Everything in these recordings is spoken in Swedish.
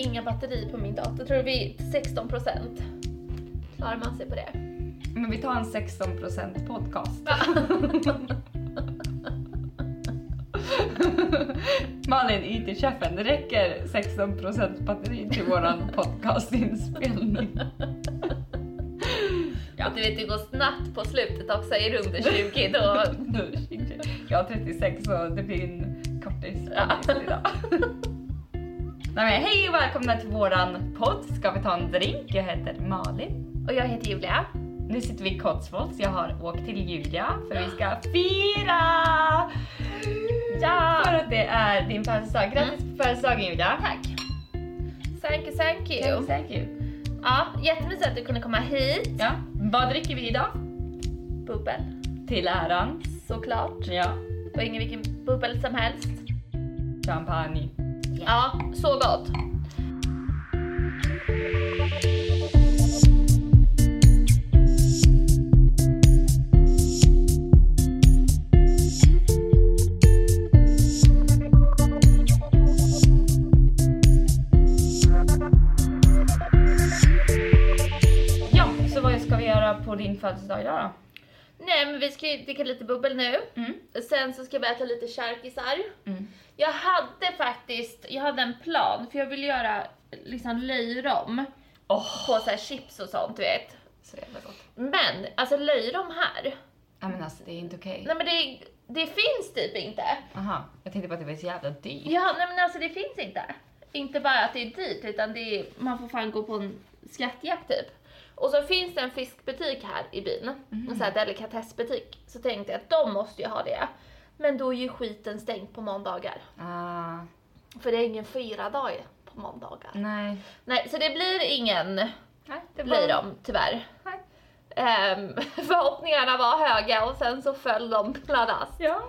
inga batteri på min dator. Tror vi 16 procent klarar man sig på det. Men vi tar en 16% podcast. Malin, IT-chefen, räcker 16% batteri till våran podcastinspelning. Ja. Du vet, det går snabbt på slutet också. Är du under 20 då... Jag har 36 så det blir en kortis idag. Nej, hej och välkomna till våran podd Ska vi ta en drink? Jag heter Malin. Och jag heter Julia. Nu sitter vi i Cotswolds. Jag har åkt till Julia för vi ska fira! Ja! För att det är din födelsedag. Grattis på födelsedagen Julia! Tack. Thank you, thank you. Thank you. Ja, jättemysigt att du kunde komma hit. Ja. Vad dricker vi idag? Bubbel, Till äran. såklart. Ja. Och ingen vilken bubbel som helst. Champagne. Ja, så gott. Ja, så vad ska vi göra på din födelsedag idag då? Nej men vi ska ju dricka lite bubbel nu. Mm. Sen så ska vi äta lite charkisar. Mm. Jag hade faktiskt, jag hade en plan för jag ville göra liksom löjrom Åh, på så här chips och sånt du vet. så jävla gott. Men alltså löjrom här, Ja men alltså det är inte okej. nej men det, det finns typ inte. Aha, jag tänkte bara att det var så jävla dyrt. Ja nej men alltså det finns inte. Inte bara att det är dyrt utan det är, man får fan gå på en skattjakt typ. Och så finns det en fiskbutik här i byn, en sån här delikatessbutik. Så tänkte jag att de måste ju ha det. Men då är ju skiten stängt på måndagar. Ah, För det är ingen fyra dag på måndagar. nej. Nej, så det blir ingen Nej, det löjrom tyvärr. Nej. Ehm, förhoppningarna var höga och sen så föll de pladask. Ja.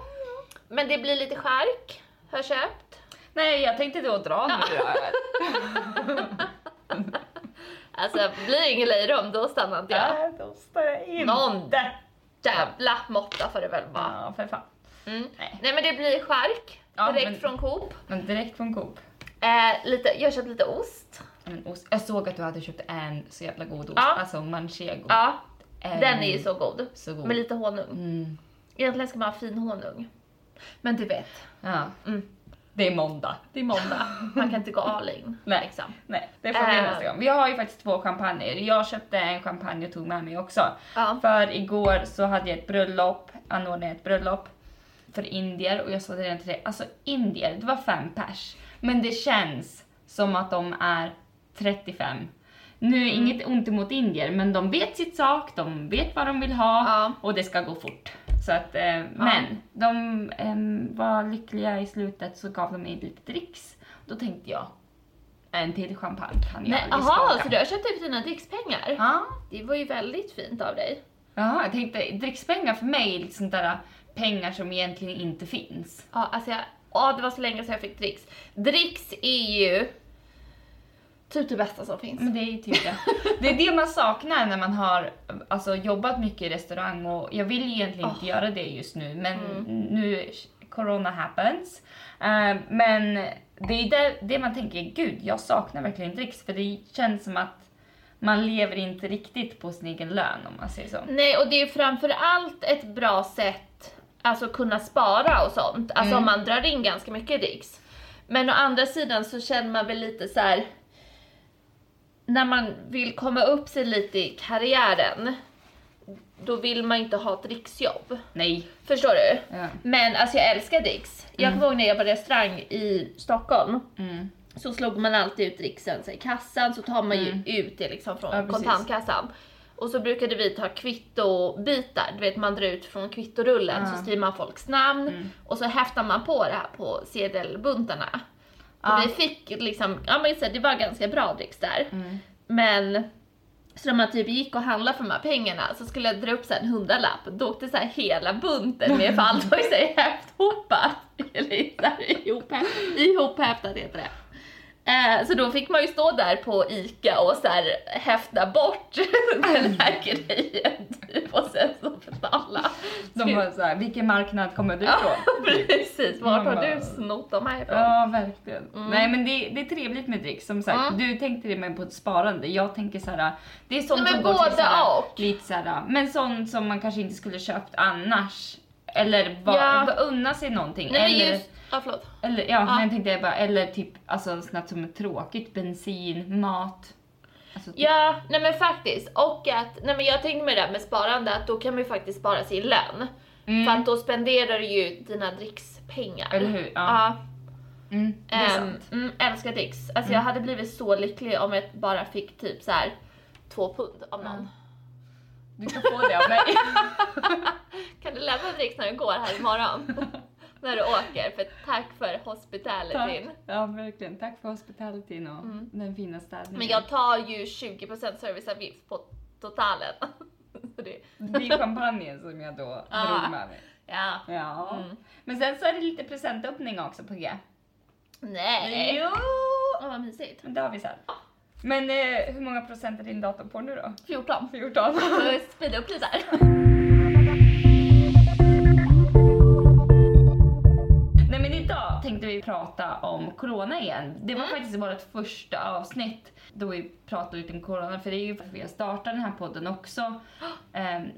Men det blir lite skärk, har köpt. Nej, jag tänkte då dra nu då. Alltså blir det ingen löjrom då stannar inte jag. Nej, då står jag in. Någon jävla måtta får det väl vara. Ja, för fan. Mm. Nej. Nej men det blir skärk Ja, direkt men- från Coop. Men direkt från Coop. Eh, lite, jag har köpt lite ost. Men ost. Jag såg att du hade köpt en så jävla god ost. Ja. Alltså manchego. Ja, Ehm, den är ju så god. så god. Med lite honung. Mm. Egentligen ska man ha fin honung. Men du vet, Ja. Mm. Det är måndag. det är måndag. Man kan inte gå all in. Nej. Liksom. Nej, det får vi Äh. nästa gång. Vi har ju faktiskt två champagner. Jag köpte en champagne och tog med mig också. Ja. För igår så hade jag ett bröllop, anordnade ett bröllop för indier och jag sa det redan till dig, alltså indier, det var fem pers. Men det känns som att de är 35. Nu Mm. inget ont emot indier, men de vet sitt sak, de vet vad de vill ha Ja. och det ska gå fort. Så att, eh, men de em, var lyckliga i slutet så gav de mig lite dricks. Då tänkte jag, en till champagne kan jag Nej, aldrig aha, skaka. så du har köpt ut dina drickspengar? Ja, Det var ju väldigt fint av dig. Jaha, jag tänkte drickspengar för mig är lite sånt där pengar som egentligen inte finns. Ja, alltså jag, ja, det var så länge sedan jag fick dricks. Dricks är ju typ det bästa som finns. Men det är typ det. Det är det man saknar när man har alltså, jobbat mycket i restaurang och jag vill egentligen inte göra det just nu men nu corona happens. Eh, men det är det, det man tänker, gud jag saknar verkligen dricks för det känns som att man lever inte riktigt på sin egen lön om man säger så. Nej, och det är framför allt ett bra sätt alltså kunna spara och sånt. Alltså om man drar in ganska mycket dricks. Men å andra sidan så känner man väl lite så här. När man vill komma upp sig lite i karriären, då vill man inte ha ett dricksjobb. Nej. Förstår du? Ja. Men alltså jag älskar dricks. Jag kommer ihåg när jag i restaurang i Stockholm. Mm. Så slog man alltid ut dricksen i kassan, så tar man ju ut det liksom från Ja, kontantkassan. Och så brukade vi ta kvittobitar, du vet man drar ut från kvittorullen så skriver man folks namn Mm. och så häftar man på det här på sedelbuntarna. Och vi fick liksom, ja men så det var ganska bra dricks där. Mm. Men så när man typ gick och handlade för de här pengarna så skulle jag dra upp så en hundralapp, då åkte så här hela bunten med för allt var ju så här häfthopat. Eller ihop, ihophäftat heter det. Eh, så då fick man ju stå där på ICA och så här häfta bort den här grejen typ och sen så betala. De Man bara så här, vilken marknad kommer du Ja, ifrån? precis. Vart har du snott dem här ifrån? Ja, verkligen. Mm. Nej men det, det är trevligt med dricks. Som sagt, Mm. du tänkte det med på ett sparande. Jag tänker så här, det är sånt Nej, som går till både så här, och. lite så här, men sånt som man kanske inte skulle köpt annars. Eller va, Ja. unna sig någonting. Nej eller, just, ja förlåt. eller, ja, Ja. men jag tänkte bara, eller typ alltså, sånt som är tråkigt. Bensin, mat. Alltså, typ, Ja, nej men faktiskt. Och att, nej men jag tänkte med det där med sparande att då kan man ju faktiskt spara sin lön. mm, För att då spenderar du ju dina drickspengar. Eller hur? Ja. Ja. mm, det är ehm, sant. mm, älskar dricks. Alltså jag hade blivit så lycklig om jag bara fick typ så här två pund av någon. Du kan få det av mig. Kan du lämna dricks när du går här imorgon? när du åker. För tack för Tack. hospitalityn. Ja, verkligen. Tack för hospitalityn och Mm. den fina städningen. Men jag tar ju 20% serviceavgift på totalen. Det, Det blir champagnen som jag då Ja. drog med mig. ja. Ja. Mm. Men sen så är det lite presentöppning också på G. Nej. Jo! Åh vad mysigt. Det har vi sen. Men eh, hur många procent är din dator på nu då? 14. 14. Så speeda upp lite här. idag tänkte vi prata om corona igen. Det var faktiskt vårt första avsnitt då vi pratade lite om corona för det är ju för att vi har startat den här podden också. Ehm,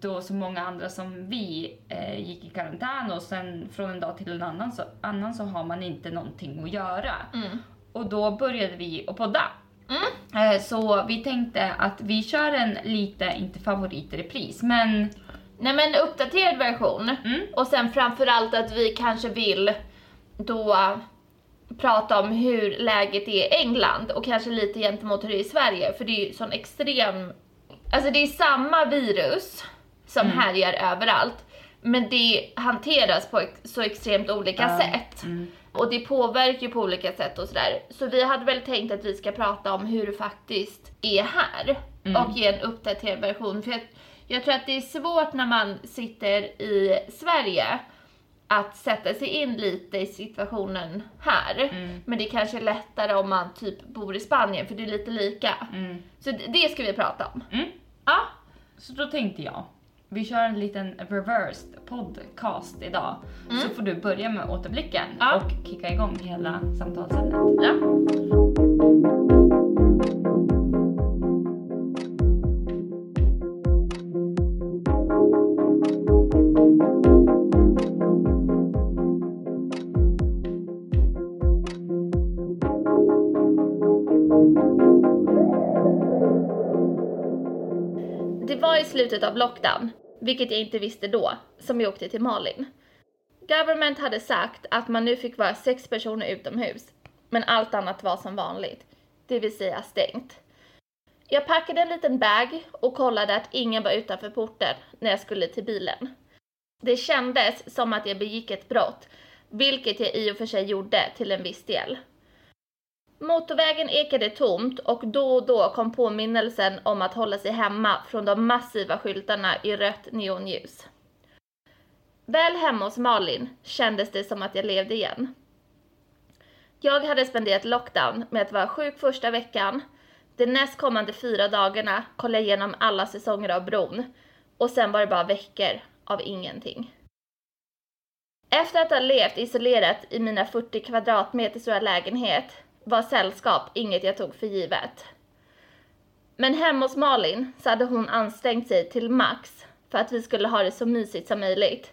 då så många andra som vi eh, gick i karantän och sen från en dag till en annan så, annan så har man inte någonting att göra. Mm. Och då började vi att podda. Mm. Eh, Så vi tänkte att vi kör en lite, inte favorit repris, men Nej men uppdaterad version. Mm. Och sen framförallt att vi kanske vill då prata om hur läget är i England och kanske lite gentemot hur det är i Sverige för det är ju sån extrem, alltså det är samma virus som Mm. härjar överallt men det hanteras på så extremt olika Ja. sätt. Mm. Och det påverkar ju på olika sätt och sådär. Så vi hade väl tänkt att vi ska prata om hur det faktiskt är här. Mm. Och ge en uppdaterad version. För jag, jag tror att det är svårt när man sitter i Sverige att sätta sig in lite i situationen här. Mm. Men det kanske är lättare om man typ bor i Spanien för det är lite lika. Mm. Så det- det ska vi prata om. Mm. Ja. Så då tänkte jag, vi kör en liten reversed podcast idag. Så får du börja med återblicken Ja. och kicka igång hela samtalsämnet. ja. Slutet av lockdown, vilket jag inte visste då, som jag åkte till Malin. Government hade sagt att man nu fick vara sex personer utomhus, men allt annat var som vanligt, det vill säga stängt. Jag packade en liten bag och kollade att ingen var utanför porten när jag skulle till bilen. Det kändes som att jag begick ett brott, vilket jag i och för sig gjorde till en viss del. Motorvägen ekade tomt och då och då kom påminnelsen om att hålla sig hemma från de massiva skyltarna i rött neonljus. Väl hemma hos Malin kändes det som att jag levde igen. Jag hade spenderat lockdown med att vara sjuk första veckan. De nästkommande fyra dagarna kollade jag igenom alla säsonger av Bron och sen var det bara veckor av ingenting. Efter att ha levt isolerat i mina 40 kvadratmeter stora lägenhet var sällskap inget jag tog för givet. Men hemma hos Malin så hade hon ansträngt sig till max för att vi skulle ha det så mysigt som möjligt.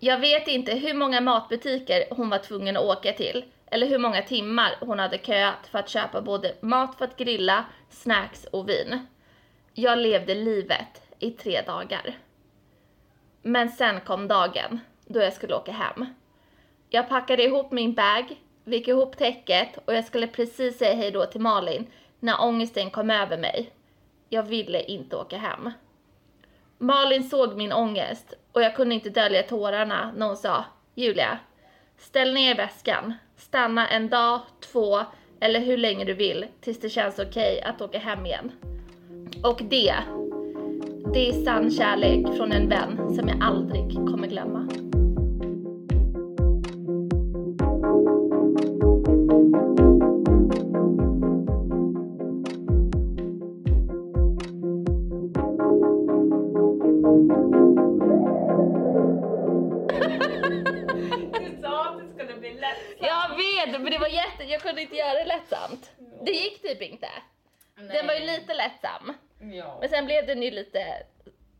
Jag vet inte hur många matbutiker hon var tvungen att åka till eller hur många timmar hon hade köat för att köpa både mat för att grilla, snacks och vin. Jag levde livet i tre dagar. Men sen kom dagen då jag skulle åka hem. Jag packade ihop min bag, vek ihop täcket och jag skulle precis säga hej då till Malin när ångesten kom över mig. Jag ville inte åka hem. Malin såg min ångest och jag kunde inte dölja tårarna när hon sa Julia, ställ ner väskan, stanna en dag, två eller hur länge du vill tills det känns okej att åka hem igen. Och det, det är sann kärlek från en vän som jag aldrig kommer glömma. Det gick typ inte. Den var ju lite lättsam. Ja. Men sen blev den ju lite,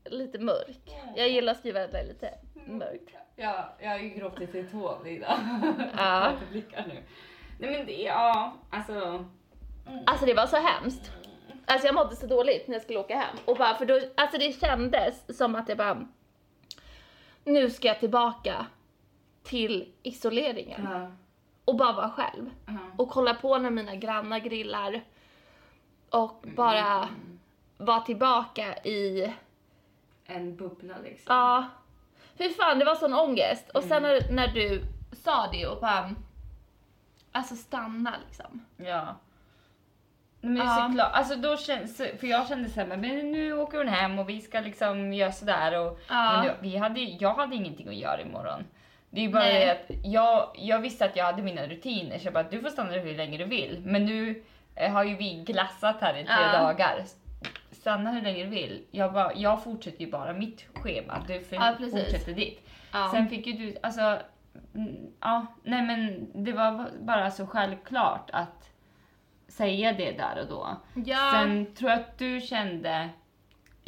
lite mörk. Jag gillar att skriva det lite mörkt. Ja, jag har ju gråtit i tån idag. Ja. Blickar nu. Nej men det, ja, alltså. Alltså det var så hemskt. Alltså jag mådde så dåligt när jag skulle åka hem. Och bara, för då, alltså det kändes som att jag bara, nu ska jag tillbaka till isoleringen Ja. Och bara vara själv. Ja. Och kolla på när mina grannar grillar och bara vara tillbaka i, En bubbla liksom. ja, hur fan det var sån ångest. Och sen när, när du sa det och bara, alltså stanna liksom. Ja. Men Ja. såklart, alltså då känns, för jag kände såhär, men nu åker hon hem och vi ska liksom göra sådär och Ja. men då, vi hade, jag hade ingenting att göra imorgon. Det är bara Nej. det att jag, jag visste att jag hade mina rutiner så jag bara, du får stanna hur länge du vill. Men nu eh, har ju vi glassat här i tre Ja. dagar. Stanna hur länge du vill. Jag, bara, jag fortsätter ju bara mitt schema, du Ja, fortsätter ditt. Ja. Sen fick ju du, alltså, mm, ja, nej men det var bara så självklart att säga det där och då. Ja. Sen tror jag att du kände,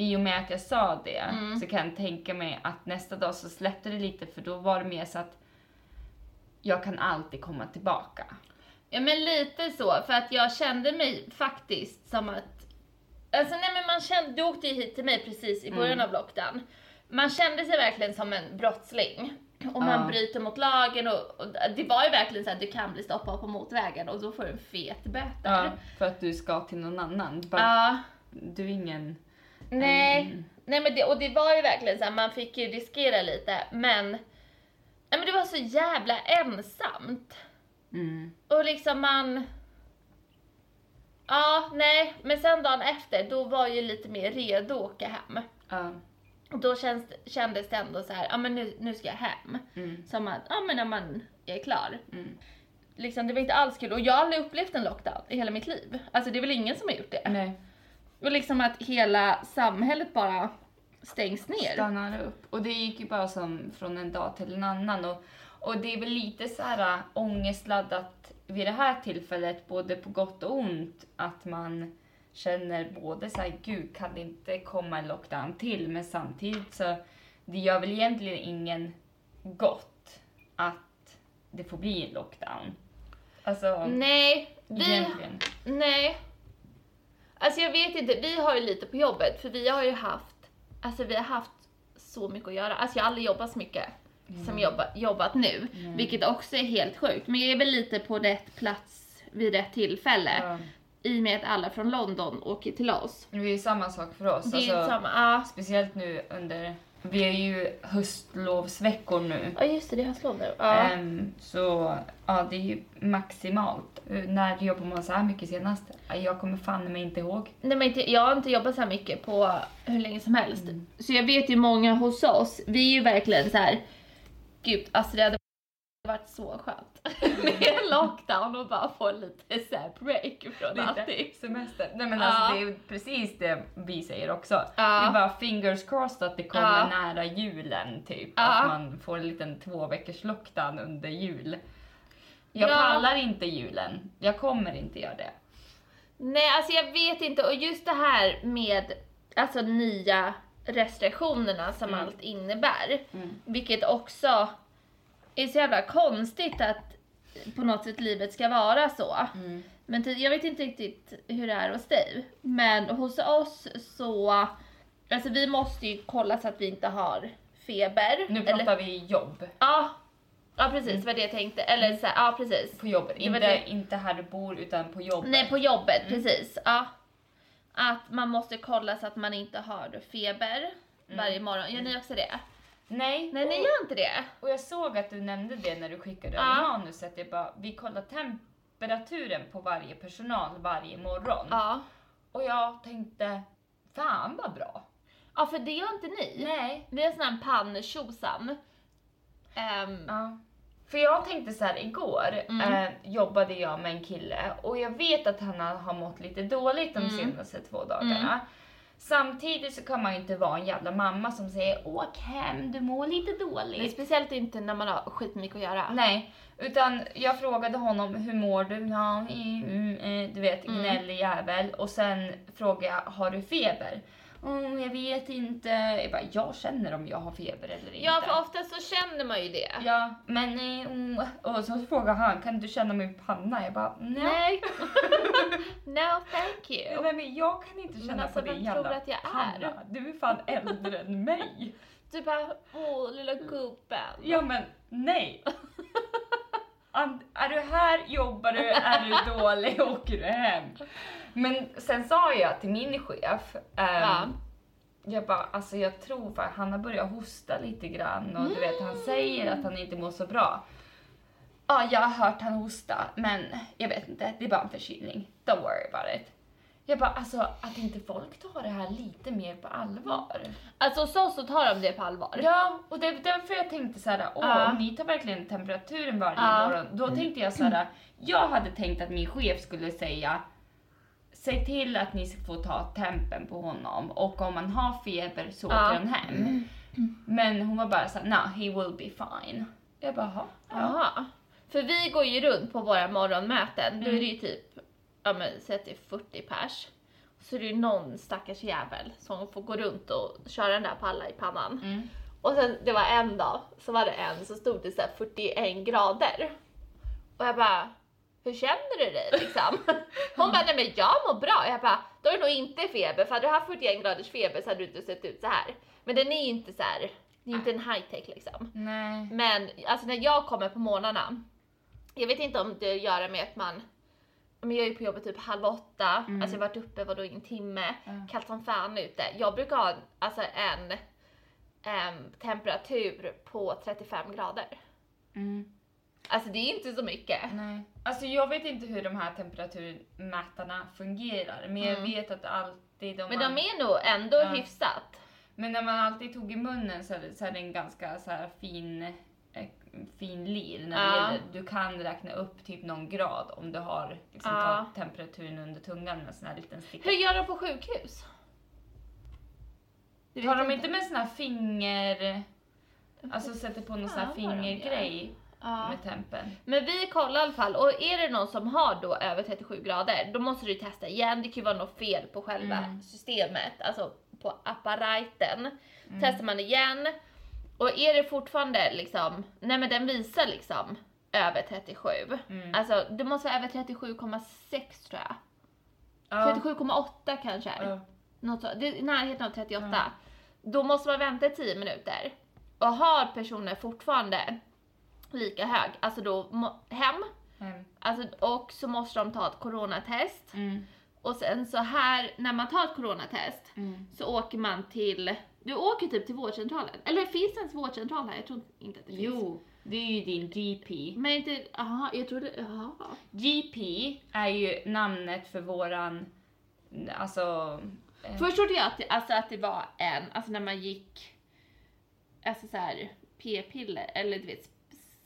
i och med att jag sa det, Mm. så kan jag tänka mig att nästa dag så släppte det lite för då var det mer så att jag kan alltid komma tillbaka. Ja men lite så, för att jag kände mig faktiskt som att, alltså nej men man kände, du åkte ju hit till mig precis i början av lockdown. Man kände sig verkligen som en brottsling. Och man Ja. bryter mot lagen och, och det var ju verkligen så att du kan bli stoppad på motorvägen och då får du en fet böter. Ja, för att du ska till någon annan. Bara, Ja. Du är ingen... Nej, Mm. nej men det, och det var ju verkligen så här, man fick ju riskera lite men, nej men det var så jävla ensamt. Mm. Och liksom man... Ja, nej, men sen dagen efter, då var ju lite mer redo att åka hem. Ja. Och då känns, kändes det ändå så här, ja men nu, nu ska jag hem. Mm. Som att, ja men när man är klar. Mm. Liksom, det var inte alls kul. Och jag har aldrig upplevt en lockdown i hela mitt liv. Alltså det är väl ingen som har gjort det. Nej. Och liksom att hela samhället bara stängs ner. stannar upp. Och det gick ju bara som från en dag till en annan. Och, och det är väl lite så här äh, ångestladdat vid det här tillfället, både på gott och ont, att man känner både så här, gud kan det inte komma en lockdown till? Men samtidigt så, det gör väl egentligen ingen gott att det får bli en lockdown. Alltså, Nej, vi, egentligen. Nej. Alltså jag vet inte, vi har ju lite på jobbet för vi har ju haft, alltså vi har haft så mycket att göra. Alltså jag har aldrig jobbat så mycket som jobba, jobbat nu, vilket också är helt sjukt. Men jag är väl lite på rätt plats vid rätt tillfälle Ja. i och med att alla från London åker till oss. Det är ju samma sak för oss. Det är alltså, samma, ja. Speciellt nu under, vi är ju höstlovsveckor nu. Ja just det, det är höstlov nu. Ja. Ehm, så ja, det är ju maximalt. Eh, När jobbar man så här mycket senast? Ja, Jag kommer fan mig inte ihåg. Nej, men inte, jag har inte jobbat så här mycket på hur länge som helst. Så jag vet ju många hos oss, vi är ju verkligen så här. gud alltså det hade varit så skönt med lockdown och bara få lite så break från allting. semester. Nej men alltså det är precis det vi säger också. Ja. Det är bara fingers crossed att det kommer nära julen typ. Att man får en liten två veckors lockdown under jul. Jag Ja. pallar inte julen. Jag kommer inte göra det. Nej alltså jag vet inte och just det här med alltså nya restriktionerna som Mm. allt innebär. Mm. Vilket också är så jävla konstigt att på något sätt livet ska vara så. Mm. Men jag vet inte riktigt hur det är hos dig. Men hos oss så, alltså vi måste ju kolla så att vi inte har feber. Nu Eller- pratar vi jobb. Ja, ja precis det var det jag tänkte. Eller så här, ja precis. På jobbet. Inte, det. inte här du bor utan på jobbet. Nej på jobbet, precis. Ja. Att man måste kolla så att man inte har feber varje morgon. Gör ni också det? Nej. Nej ni och, gör inte det. och jag såg att du nämnde det när du skickade Ja. manuset. Jag bara, vi kollar temperaturen på varje personal varje morgon. Ja. Och jag tänkte, fan vad bra. Ja för det gör inte ni. Nej. Vi har sån här panntjosan. Ehm, Ja. För jag tänkte så här igår Mm. eh, jobbade jag med en kille och jag vet att han har, mått lite dåligt de Mm. senaste två dagarna. Samtidigt så kan man ju inte vara en jävla mamma som säger åk hem, du mår lite Nej, dåligt. speciellt inte när man har skitmycket att göra. Nej, utan jag frågade honom hur mår du? Ja, mm, mm, du vet, Mm. gnällig jävel. Och sen frågade jag, har du feber? Mm, jag vet inte. Jag bara, jag känner om jag har feber eller inte. Ja, för ofta så känner man ju det. Ja, men mm. och så frågade han, kan du känna min panna? Jag bara, nej. Nej. no thank you. Nej men jag kan inte Men känna alltså, på din jävla tror att jag är? panna. Du är fan äldre än mig. Du bara, åh lilla gubben. Ja men nej. Är du här, jobbar du, är du dålig, åker du hem. Men sen sa jag till min chef, ehm, Ja. jag bara, alltså jag tror för han har börjat hosta lite grann och du vet han säger att han inte mår så bra. Ja, jag har hört han hosta, men jag vet inte, det är bara en förkylning. Don't worry about it. Jag bara, alltså att inte folk tar det här lite mer på allvar. Alltså så så tar de det på allvar. Ja, och det är därför jag tänkte så här, åh, Ja. om ni tar verkligen temperaturen varje Ja. morgon. Då tänkte jag så här, jag hade tänkt att min chef skulle säga, säg till att ni får ta tempen på honom och om man har feber så åker Ja. han hem. Men hon var bara så här, nah, he will be fine. Jag bara, "Jaha, ja. För vi går ju runt på våra morgonmöten, då är det ju typ, ja men säg att det är 40 pers. Så är det ju någon stackars jävel som får gå runt och köra den där på alla i pannan. Mm. Och sen det var en dag, så var det en så stod det så här 41 grader. Och jag bara, hur känner du dig liksom? Hon bara, nej men jag mår bra. Jag bara, då är det nog inte feber, för hade du haft 41 graders feber så hade du inte sett ut så här. Men den är ju inte så här, det är inte en high tech liksom. Nej. Men alltså när jag kommer på morgnarna, jag vet inte om det att göra med att man men jag är på jobbet typ halv åtta, alltså jag har varit uppe vadå i en timme, Mm. kallt som fan ute. Jag brukar ha alltså en em, temperatur på 35 grader. Mm. Alltså det är inte så mycket. Nej. Alltså jag vet inte hur de här temperaturmätarna fungerar, men jag Mm. vet att alltid de Men de är nog ändå Ja. hyfsat. Men när man alltid tog i munnen så är det, så är det en ganska så fin, fin lir. När det Ja. gäller, du kan räkna upp typ någon grad om du har liksom, Ja. tagit temperaturen under tungan med en sån här liten sticka. Hur gör de på sjukhus? Tar de jag inte med sån här finger... Alltså sätter på någon sån här Ja, de det? fingergrej Ja. med tempen? Men vi kollar i alla fall och är det någon som har då över 37 grader då måste du testa igen. Det kan ju vara något fel på själva Mm. systemet, alltså på apparaten. Mm. Testar man igen och är det fortfarande liksom, nej men den visar liksom över 37. Mm. Alltså det måste vara över 37,6 tror jag. Ja. 37,8 kanske. Ja. Något så, det är närheten av 38. Då måste man vänta 10 minuter. Och har personen fortfarande lika hög, alltså då hem, Mm. alltså, och så måste de ta ett coronatest. Mm. Och sen så här, när man tar ett coronatest Mm. så åker man till, du åker typ till vårdcentralen. Eller finns det ens vårdcentral här? Jag tror inte att det finns. Jo, det är ju din GP. Men inte, jaha, jag trodde, jaha. GP är ju namnet för våran, alltså... eh, Först trodde jag att det, alltså att det var en, alltså när man gick, alltså så här p-piller, eller du vet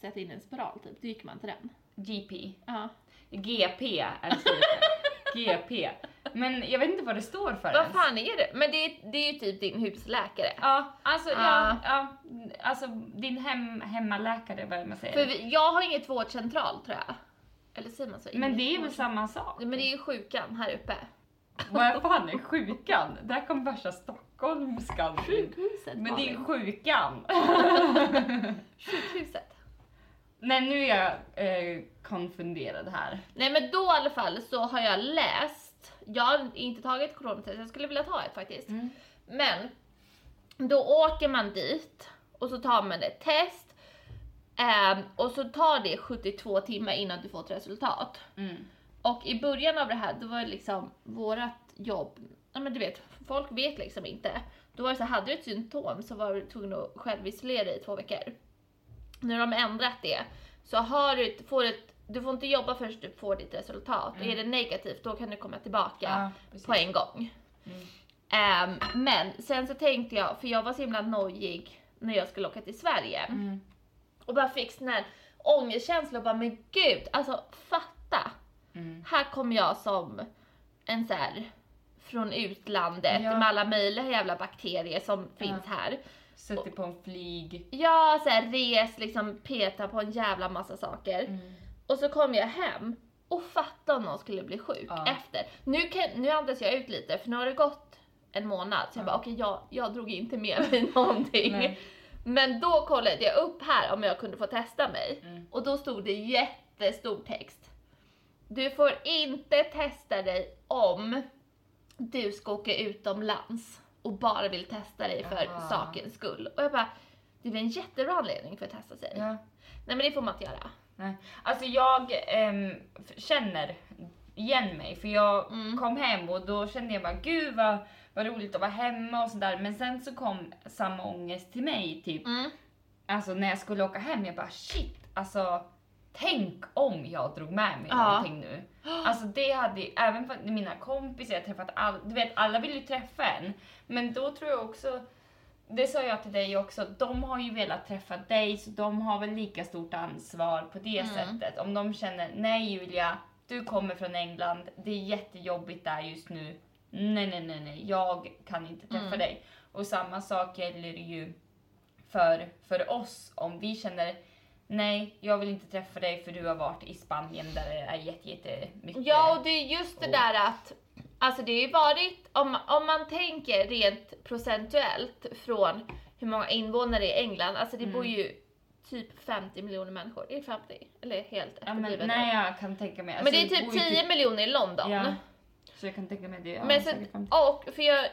sätta in en spiral typ, då gick man till den. GP. Ja. GP är slutet. GP. Men jag vet inte vad det står för Vad ens. fan är det? Men det är, det är ju typ din husläkare. Ja, alltså, Ja. ja, ja, alltså din hem, hemmaläkare vad man säger. För vi, jag har inget vårdcentral tror jag. Eller säger man så? Men Inget det är väl vårdcentral. samma sak? Men det är ju sjukan här uppe. Vad fan är sjukan? Där kom värsta stockholmskan in. Sjukhuset Men det är Malin. sjukan. Sjukhuset. Nej nu är jag eh, konfunderad här. Nej men då i alla fall så har jag läst, jag har inte tagit coronatest, jag skulle vilja ta ett faktiskt. Mm. Men då åker man dit och så tar man ett test ehm, och så tar det 72 timmar innan du får ett resultat. Mm. Och i början av det här, då var det liksom vårat jobb, ja men du vet, folk vet liksom inte. Då var det så hade du ett symptom så var du tvungen att självisolera dig i två veckor. Nu har de ändrat det. Så har du, får ett, du får inte jobba förrän du får ditt resultat. Och är det negativt, då kan du komma tillbaka Ja, på en gång. Mm. Ehm, men sen så tänkte jag, för jag var så himla nojig när jag skulle åka till Sverige. Mm. Och bara fick sån här ångestkänsla och bara, men gud, alltså fatta. Mm. Här kommer jag som en så här från utlandet Ja. med alla möjliga jävla bakterier som finns här. Suttit på en flyg. Jag så här, res, liksom peta på en jävla massa saker. Mm. Och så kom jag hem och fatta om någon skulle bli sjuk Ja. efter. Nu, kan, nu andas jag ut lite för nu har det gått en månad så jag Ja. bara okej jag, jag drog inte med mig någonting. Nej. Men då kollade jag upp här om jag kunde få testa mig Mm. och då stod det jättestor text. Du får inte testa dig om du ska åka utomlands och bara vill testa dig för Aha. sakens skull. Och jag bara, det är en jättebra anledning för att testa sig. Ja. Nej men det får man inte göra. Nej. Alltså jag ehm, f- känner igen mig för jag Mm. kom hem och då kände jag bara gud vad, vad roligt att vara hemma och sådär men sen så kom samma ångest till mig typ Mm. alltså när jag skulle åka hem jag bara shit alltså tänk om jag drog med mig Ja. någonting nu. Alltså det hade även för mina kompisar jag träffat all, du vet alla vill ju träffa en men då tror jag också det sa jag till dig också, de har ju velat träffa dig så de har väl lika stort ansvar på det Mm. sättet. Om de känner, nej Julia, du kommer från England, det är jättejobbigt där just nu. Nej, nej, nej, nej, jag kan inte träffa Mm. dig. Och samma sak gäller ju för, för oss om vi känner, nej, jag vill inte träffa dig för du har varit i Spanien där det är jätte, jättemycket. Ja, och det är just det där att, alltså det har ju varit, om, om man tänker rent procentuellt från hur många invånare i England, alltså det Mm. bor ju typ 50 miljoner människor, är det 50? Eller helt ja, men, nej, jag kan tänka mig. men det är Alltså, typ bor ju 10 miljoner i London. Ja, så jag kan tänka mig det. Ja, Men 50. och för jag,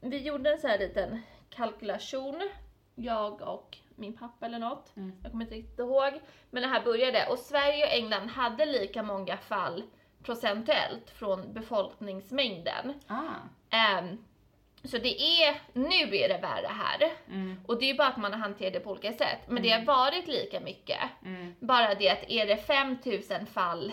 vi gjorde en så här liten kalkylation, jag och min pappa eller något. Mm. Jag kommer inte riktigt ihåg. Men det här började och Sverige och England hade lika många fall procentuellt från befolkningsmängden. Ah. Ehm, så det är, nu är det värre här. Mm. Och det är bara att man har hanterat det på olika sätt. Men det har varit lika mycket. Mm. Bara det att är det 5000 fall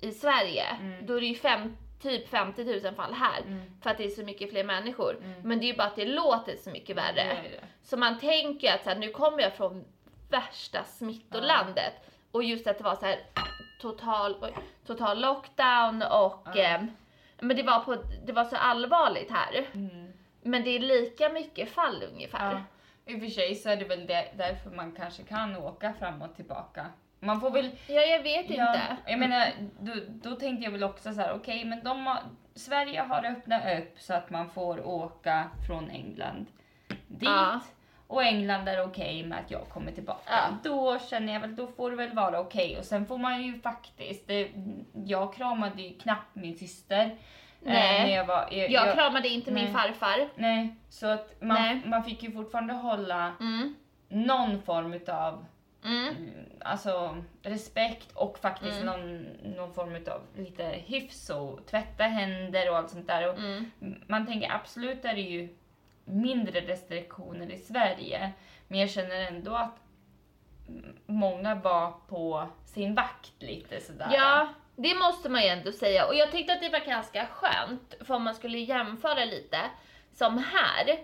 i Sverige, Mm. då är det ju fem, typ 50 000 fall här. Mm. För att det är så mycket fler människor. Mm. Men det är ju bara att det låter så mycket Det värre. är det. Så man tänker att så här, nu kommer jag från värsta smittolandet. Och just att det var så här total, total lockdown och Ja. ehm, men det var, på, det var så allvarligt här. Mm. Men det är lika mycket fall ungefär. Ja. I och för sig så är det väl det, därför man kanske kan åka fram och tillbaka. Man får väl... Ja, jag vet Ja, inte. jag menar, då, då tänkte jag väl också så här, okej, men de har, Sverige har öppnat upp så att man får åka från England dit. Ja. Och England är okej med att jag kommer tillbaka. Ja. Då känner jag väl, då får det väl vara okej. Och sen får man ju faktiskt, det, jag kramade ju knappt min syster. eh, Nej. när jag, var, jag, Jag jag- kramade inte min nej. farfar. Nej, så att man, Nej. man fick ju fortfarande hålla Mm. någon form utav Mm. mm, alltså, respekt och faktiskt Mm. någon, någon form utav lite hyfs och tvätta händer och allt sånt där. Och Mm. Man tänker absolut är det ju mindre restriktioner i Sverige, men jag känner ändå att många var på sin vakt lite sådär. Ja, det måste man ju ändå säga. Och jag tyckte att det var ganska skönt, för om man skulle jämföra lite, som här,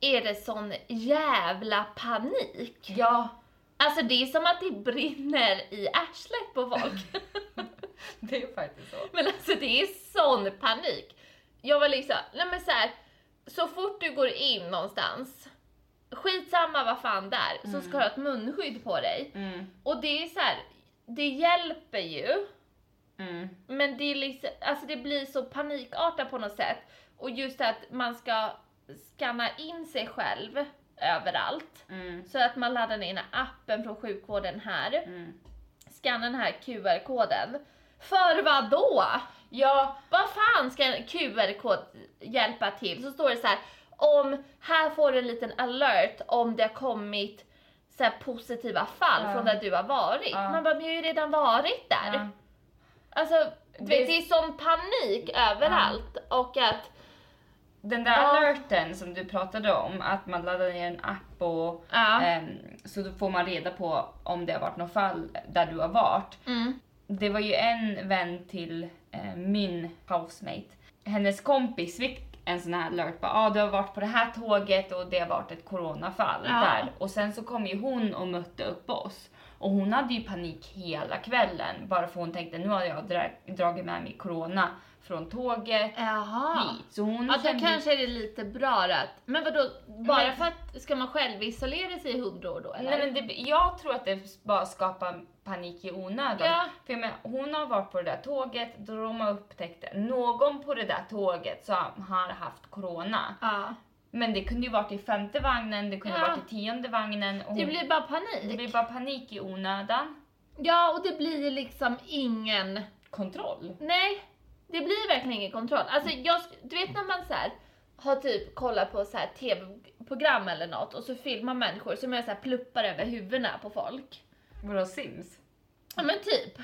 är det sån jävla panik. Ja, Alltså det är som att det brinner i arslet på folk. det är faktiskt så. men alltså det är sån panik. Jag var liksom, nej men så här, så fort du går in någonstans, skitsamma vad fan där, så ska du ha ett munskydd på dig. Mm, Och det är så här, det hjälper ju, mm, men det, är liksom, alltså det blir så panikartat på något sätt. Och just att man ska scanna in sig själv överallt. mm, Så att man laddar ner appen från sjukvården här, mm. scannar den här QR-koden. För vad då? Ja, Vad fan ska en QR-kod hjälpa till? Så står det så här, om, här får du en liten alert om det har kommit så positiva fall Ja. från där du har varit. Ja. Man bara, men jag har ju redan varit där. ja. Alltså, Det- vet, det är sån panik överallt och att, Den där Ja. alerten som du pratade om, att man laddar ner en app och ja. ehm, så då får man reda på om det har varit något fall där du har varit. Mm. Det var ju en vän till eh, min housemate. Hennes kompis fick en sån här alert. Ja, ah, du har varit på det här tåget och det har varit ett coronafall Ja. där. Och sen så kom ju hon och mötte upp oss. Och hon hade ju panik hela kvällen bara för hon tänkte nu har jag dra- dragit med mig corona från tåget Jaha. hit. Så hon Ja, då kände- kanske är det lite bra att- Men vadå, bara Men- för att, ska man själv isolera sig i hundra år då eller? Nej, men det, jag tror att det bara skapar panik i onödan. Ja. För jag menar, hon har varit på det där tåget då de har upptäckt det. Någon på det där tåget som har haft corona. Ja. Men det kunde ju varit i femte vagnen, det kunde Ja. varit i tionde vagnen. Och Det hon- blir bara panik. det blir bara panik i onödan. Ja, och det blir liksom ingen... Kontroll. Nej, det blir verkligen ingen kontroll. Alltså, jag, du vet när man så här har typ kollat på så här tv-program eller något och så filmar människor som gör så här pluppar över huvudena på folk. Vadå Sims? Ja men typ.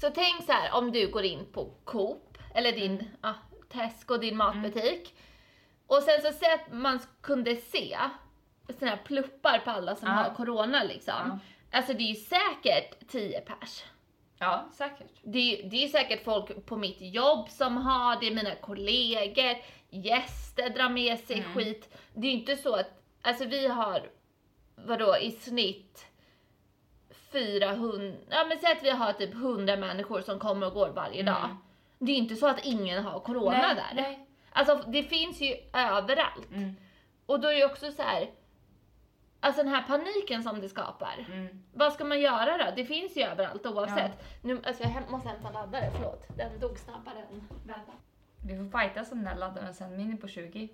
Så tänk så här om du går in på Coop eller din ja, Tesco, din matbutik. Och sen så säg att man kunde se såna här pluppar på alla som Ja. har corona liksom. Ja. Alltså det är ju säkert 10 pers. Ja, säkert. Det, det är säkert folk på mitt jobb som har det, mina kollegor, gäster drar med sig Mm. skit. Det är ju inte så att, alltså vi har, vadå, i snitt 400, ja men säg att vi har typ 100 människor som kommer och går varje Mm. dag. Det är ju inte så att ingen har corona Nej, där. nej. Alltså det finns ju överallt. Mm. Och då är det också så här. Alltså den här paniken som det skapar. Mm. Vad ska man göra då? Det finns ju överallt oavsett. Nu, alltså jag måste hämta en laddare, förlåt. Den dog snabbare än väntat. Vi får fightas om den här laddaren sen, mini på 20.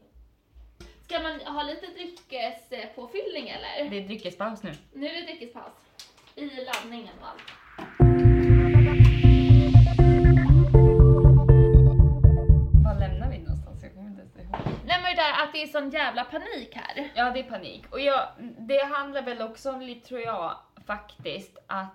Ska man ha lite dryckespåfyllning eller? Det är dryckespaus nu. Nu är det dryckespaus. I laddningen och allt. Men det där att det är sån jävla panik här. Ja, det är panik. Och jag, det handlar väl också om lite, tror jag, faktiskt att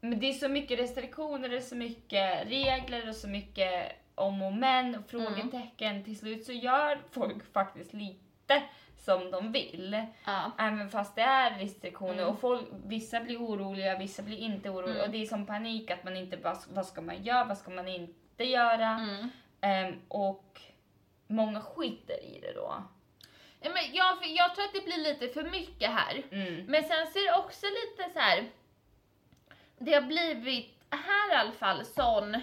men det är så mycket restriktioner, det är så mycket regler och så mycket om och men och frågetecken. Till slut så gör folk faktiskt lite som de vill. Ja. Även fast det är restriktioner Mm. och folk, vissa blir oroliga, vissa blir inte oroliga. Mm. Och det är som panik att man inte, vad, vad ska man göra, vad ska man inte göra? Mm. Ehm, och många skiter i det då. Ja, men jag, jag tror att det blir lite för mycket här. Mm. Men sen så är det också lite så här. Det har blivit, här i alla fall, sån...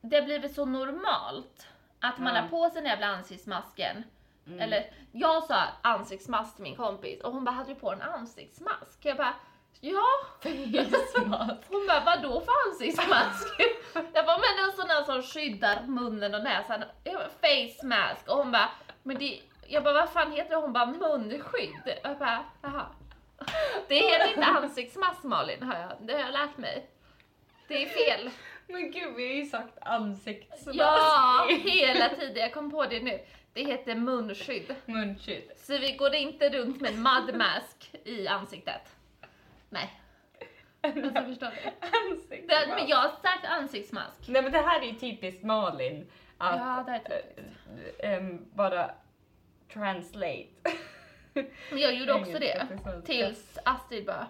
Det har blivit så normalt att man Ja. har på sig den jävla ansiktsmasken. Mm. Eller jag sa ansiktsmask till min kompis och hon bara, hade du på en ansiktsmask? Jag bara, ja. Hon bara, vadå för ansiktsmask? jag bara, men en sån där som skyddar munnen och näsan. Face mask. Och hon bara, men det, jag bara, vad fan heter det? Hon bara, munskydd. Och jag bara, jaha. Det heter inte ansiktsmask Malin, har jag, det har jag lärt mig. Det är fel. Men gud, vi har ju sagt ansiktsmask. Ja, hela tiden. Jag kom på det nu. Det heter munskydd. Munskydd. Så vi går inte runt med en mud mask i ansiktet. Nej. Alltså förstår du? Ansiktsmask. Det, men jag har sagt ansiktsmask. Nej men det här är ju typiskt Malin. Att Ja, det är typiskt. äh, ähm, bara translate. Men jag gjorde också Engelska det. till svenska. Tills Astrid bara,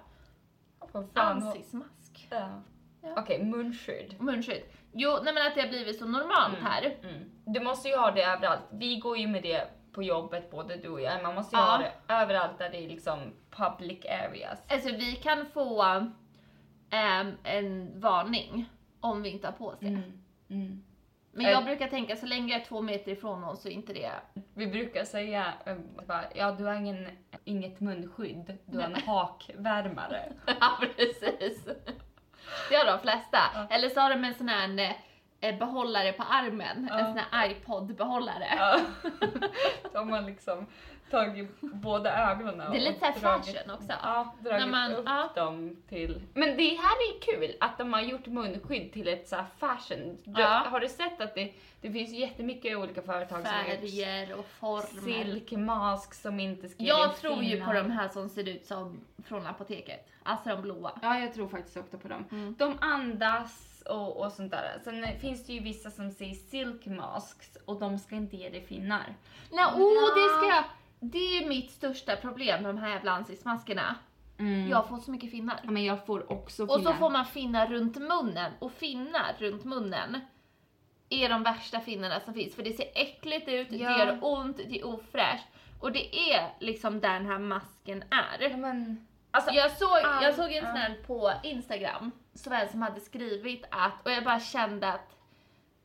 Vad fan har- ansiktsmask. Ja. Ja. Okej, munskydd. Munskydd. Jo, nej men att det har blivit så normalt här. Mm. Du måste ju ha det överallt. Vi går ju med det på jobbet, både du och jag. Man måste ju Ja. ha det överallt där det är liksom public areas. Alltså vi kan få ehm, en varning om vi inte har på sig. Mm. Men jag brukar tänka så länge jag är två meter ifrån någon så är inte det... Vi brukar säga bara, ja du har ingen, inget munskydd, du har en hakvärmare. ja precis. Det har de flesta. Eller så har de en sån här eh, behållare på armen. En Ja. sån här iPod-behållare. Ja. Då har man liksom tagit båda ögonen Det är lite och så här dragit- fashion också. Ja, dragit När man- upp ja. dem till... Men det här är kul att de har gjort munskydd till ett så här fashion. Du, Ja. Har du sett att det, det finns jättemycket olika företag som Färger och former. silkmask som inte skriver Jag tror ju på de här som ser ut som från apoteket. Alltså de blåa. Ja, jag tror faktiskt också på dem. Mm. De andas och, och sånt där. Sen finns det ju vissa som säger silk masks och de ska inte ge dig finnar. Nej, oh, det ska jag. Det är mitt största problem med de här jävla ansiktsmaskerna. Jag får så mycket finnar. Men jag får också Och så får man finnar runt munnen. Och finnar runt munnen är de värsta finnarna som finns. För det ser äckligt ut, Ja. det gör ont, det är ofräscht. Och det är liksom där den här masken är. Ja, men, alltså, Jag såg, Ah, jag såg en sån här på Instagram, det en som hade skrivit att, och jag bara kände att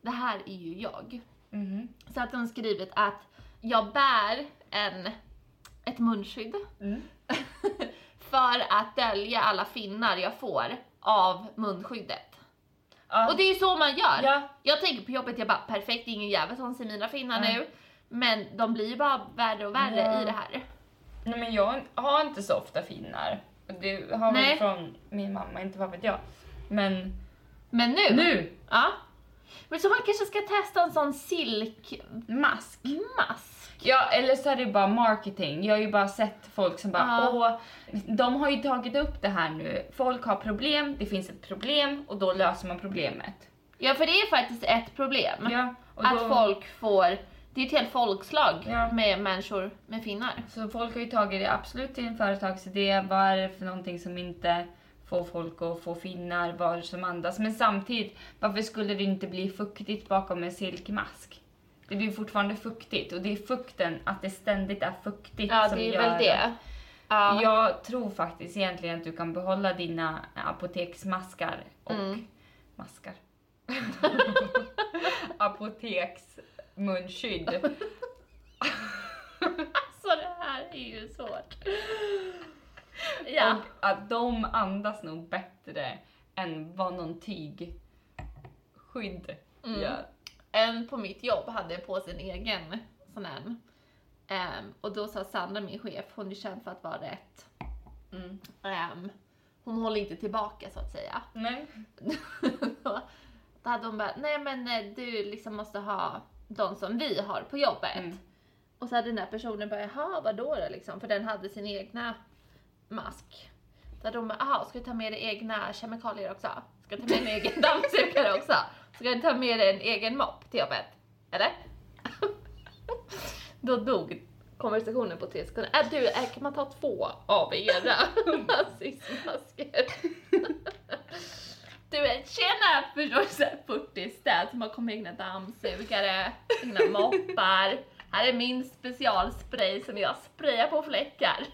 det här är ju jag. Mhm. Så att de skrivit att jag bär en, ett munskydd Mm. för att dölja alla finnar jag får av munskyddet. Ja. Och det är ju så man gör. Ja. Jag tänker på jobbet, jag bara perfekt, ingen jävel som ser mina finnar Nej. nu. Men de blir ju bara värre och värre Ja. i det här. Nej men jag har inte så ofta finnar. Det har Nej. väl från min mamma, inte vad vet jag. Men Men nu? nu! Ja. Men så man kanske ska testa en sån silkmask. Mask. Ja, eller så är det bara marketing. Jag har ju bara sett folk som bara Ja. åh, de har ju tagit upp det här nu. Folk har problem, det finns ett problem och då löser man problemet. Ja för det är faktiskt ett problem. Ja, att då, folk får, det är ett helt folkslag Ja. med människor med finnar. Så folk har ju tagit det absolut till en företagsidé. Vad är det för någonting som inte får folk att få finnar, vad är det som andas? Men samtidigt, varför skulle det inte bli fuktigt bakom en silkmask? Det blir fortfarande fuktigt och det är fukten, att det ständigt är fuktigt Ja som det är gör väl det. Ja. Jag tror faktiskt egentligen att du kan behålla dina apoteksmaskar och Mm. maskar. Apoteksmunskydd. Så det här är ju svårt. Ja. Och att de andas nog bättre än vad någon tygskydd Mm. gör. En på mitt jobb hade på sin egen sån här. Ehm, och då sa Sandra, min chef, hon är känd för att vara rätt. Mm. Ehm, hon håller inte tillbaka så att säga. Nej. då hade hon bara, nej men eh, du liksom måste ha de som vi har på jobbet. Mm. Och så hade den här personen bara, jaha vadå då liksom? För den hade sin egna mask. Så hon bara, jaha ska du ta med dig egna kemikalier också? Ska du ta med dig en egen dammsugare också? Ska du ta med dig en egen mopp till jobbet? Eller? Då dog konversationen på tre sekunder. Äh, du, äh, kan man ta två av era nazistmasker? Du är tjena! Förstår du? Så här 40 städ som har kommit egna dammsugare, egna moppar. Här är min specialspray som jag sprayar på fläckar.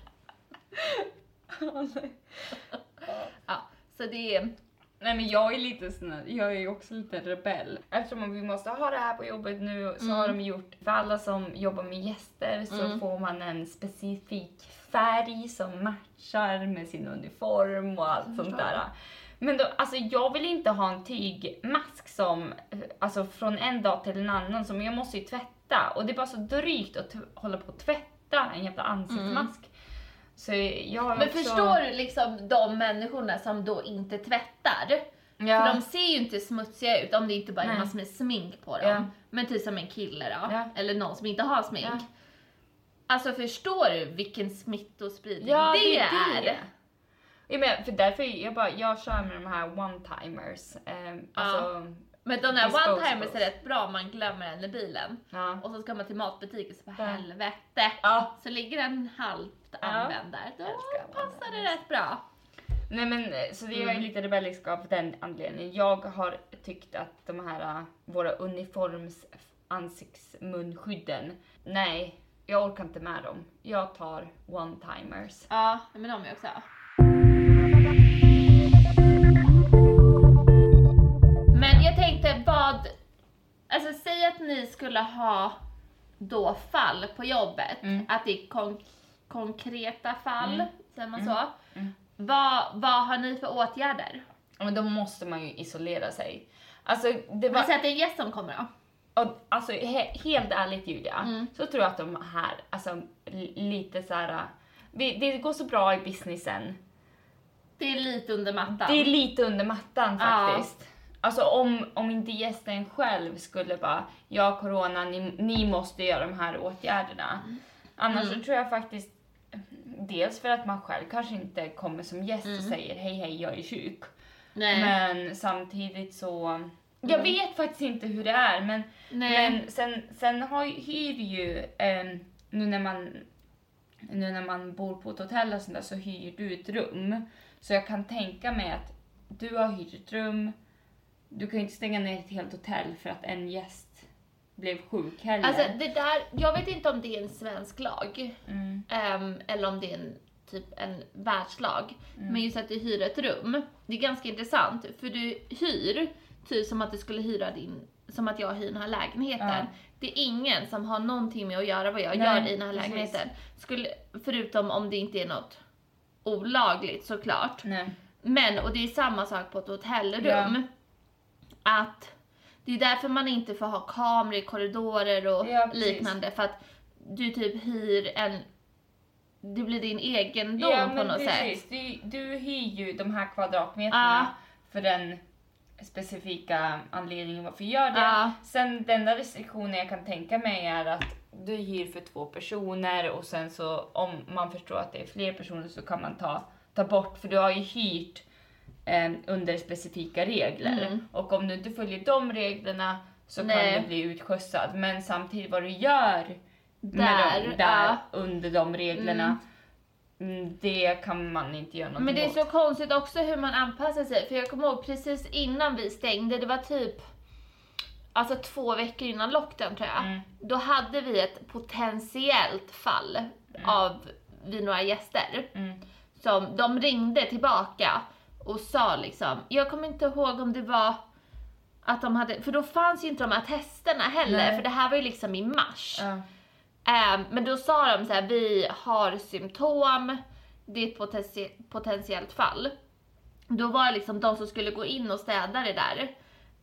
Ja, så det är... Nej men jag är lite sån här, jag är ju också lite rebell. Eftersom vi måste ha det här på jobbet nu så har de gjort, för alla som jobbar med gäster så Mm. får man en specifik färg som matchar med sin uniform och allt sånt där. Men då, alltså jag vill inte ha en tygmask som, eh, alltså från en dag till en annan, som jag måste ju tvätta. Och det är bara så drygt att hålla på att tvätta en jävla ansiktsmask. Så jag Men också... förstår du liksom de människorna som då inte tvättar? Ja. För de ser ju inte smutsiga ut om det inte bara är Nej. massor med smink på dem. Ja. Men typ som en kille då, Ja. eller någon som inte har smink. Alltså förstår du vilken smittospridning Ja, det, det är? är det. Ja, men för därför jag bara, jag kör med de här one-timers. Eh, alltså, Men de där one-timers är rätt bra om man glömmer den i bilen. ja. Och så ska man till matbutiken så Ja. helvete. ja. Så ligger den halvt Ja. använd där. Då passar det rätt bra. Nej men eh, så det är Mm. lite rebellisk av den anledningen. Jag har tyckt att de här, eh, våra uniforms ansiktsmunskydden, nej, jag orkar inte med dem. Jag tar one-timers. Ja, men de är också. Alltså säg att ni skulle ha då fall på jobbet, Mm. att det är kon- konkreta fall, Mm. säger man så. Mm. Vad, vad har ni för åtgärder? Ja, Men då måste man ju isolera sig. Alltså det var... Men säg att det är en gäst som kommer då. Och, alltså he, helt ärligt Julia, Mm. så tror jag att de här, alltså li- lite så här. vi- Det går så bra i businessen. Det är lite under mattan. Det är lite under mattan Ja. Alltså om, om inte gästen själv skulle bara, ja corona, ni, ni måste göra de här åtgärderna. Annars Mm. så tror jag faktiskt, dels för att man själv kanske inte kommer som gäst och Mm. säger hej hej jag är sjuk. Nej. Men samtidigt så, jag Mm. vet faktiskt inte hur det är men Nej. men sen, sen har, hyr ju, ehm, nu, när man, nu när man bor på ett hotell och sånt där, så hyr du ett rum. Så jag kan tänka mig att du har hyrt ett rum, du kan ju inte stänga ner ett helt hotell för att en gäst blev sjuk heller. Alltså det där, jag vet inte om det är en svensk lag. mm, Ehm, eller om det är en, typ en världslag. Mm. Men just att du hyr ett rum, det är ganska intressant för du hyr typ som att du skulle hyra din som att jag hyr den här lägenheten. Ja. Det är ingen som har någonting med att göra vad jag Nej, gör i den här precis. lägenheten. Skulle, förutom om det inte är något olagligt såklart. Nej. Men, och det är samma sak på ett hotellrum. Ja. Att det är därför man inte får ha kameror i korridorer och Ja, liknande. För att du typ hyr en... Det blir din egendom Ja på något sätt. precis, du, du hyr ju de här kvadratmeterna för den specifika anledningen varför du gör det. Ja. Sen den enda restriktionen jag kan tänka mig är att du hyr för två personer och sen så om man förstår att det är fler personer så kan man ta, ta bort, för du har ju hyrt eh, under specifika regler. Mm. Och om du inte följer de reglerna så Nej. kan du bli utskjutsad. Men samtidigt vad du gör Där, de, där ja. under de reglerna, mm, det kan man inte göra någonting Men det är åt. så konstigt också hur man anpassar sig. För jag kommer ihåg precis innan vi stängde, det var typ alltså två veckor innan lockdown tror jag. Mm. Då hade vi ett potentiellt fall av vi några gäster. Mm. Som de ringde tillbaka och sa liksom, jag kommer inte ihåg om det var att de hade, för då fanns ju inte de här testerna heller, Nej. för det här var ju liksom i mars. Ja. Ehm, men då sa de så här, vi har symptom, det är ett potenti- potentiellt fall. Då var det liksom de som skulle gå in och städa det där.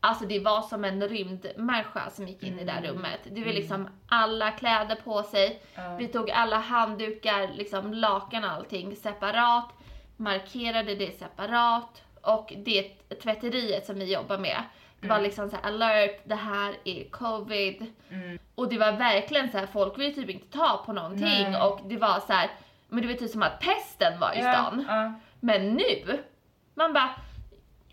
Alltså det var som en rymdmänniska som gick in i det där rummet. Det var liksom alla kläder på sig. Ja. Vi tog alla handdukar, liksom lakan och allting separat. Markerade det separat. Och det tvätteriet som vi jobbar med. Det var liksom så alert, det här är covid. Mm. Och det var verkligen så här, folk ville typ inte ta på någonting Nej. och det var så här, men det var typ som att pesten var i stan. Ja, ja. Men nu, man bara,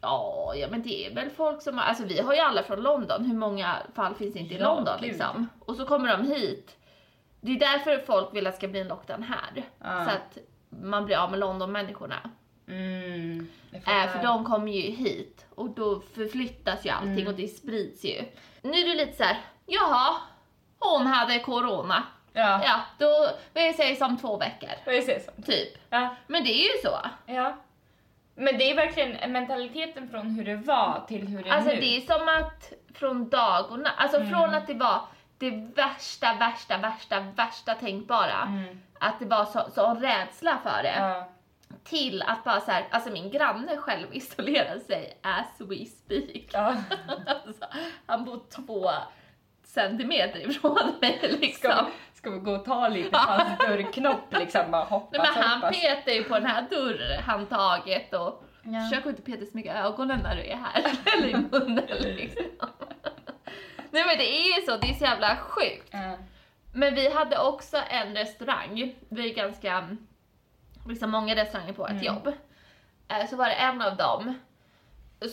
ja, ja men det är väl folk som har, alltså vi har ju alla från London, hur många fall finns inte i Ja, London gud. liksom? Och så kommer de hit. Det är därför folk vill att det ska bli en lockdown här. Så att man blir av med London-människorna. Mm, Äh, för de kommer ju hit och då förflyttas ju allting Mm. och det sprids ju. Nu är det lite så här, jaha, hon hade corona. Ja, Ja, då vi ses om två veckor. vi se så. Typ. Ja, Men det är ju så. ja. Men det är verkligen mentaliteten från hur det var till hur det är Alltså nu. det är som att från dag och natt, alltså Mm. från att det var det värsta, värsta, värsta, värsta tänkbara. Mm. Att det var så, så rädsla för det. Ja. Till att bara så här, alltså min granne själv isolerar sig as we speak. Ja. Alltså, han bor två centimeter ifrån mig liksom. Ska, vi, ska vi gå och ta lite på hans dörrknopp liksom? Bara hoppas, Nej, men han hoppas. petar ju på den här dörrhandtaget och Ja. försök inte peta så mycket ögonen när du är här. Eller i munnen liksom. Nej men det är ju så, det är så jävla sjukt. Ja. Men vi hade också en restaurang, vi är ganska, liksom många restauranger på ett Mm. jobb. Eh, Så var det en av dem,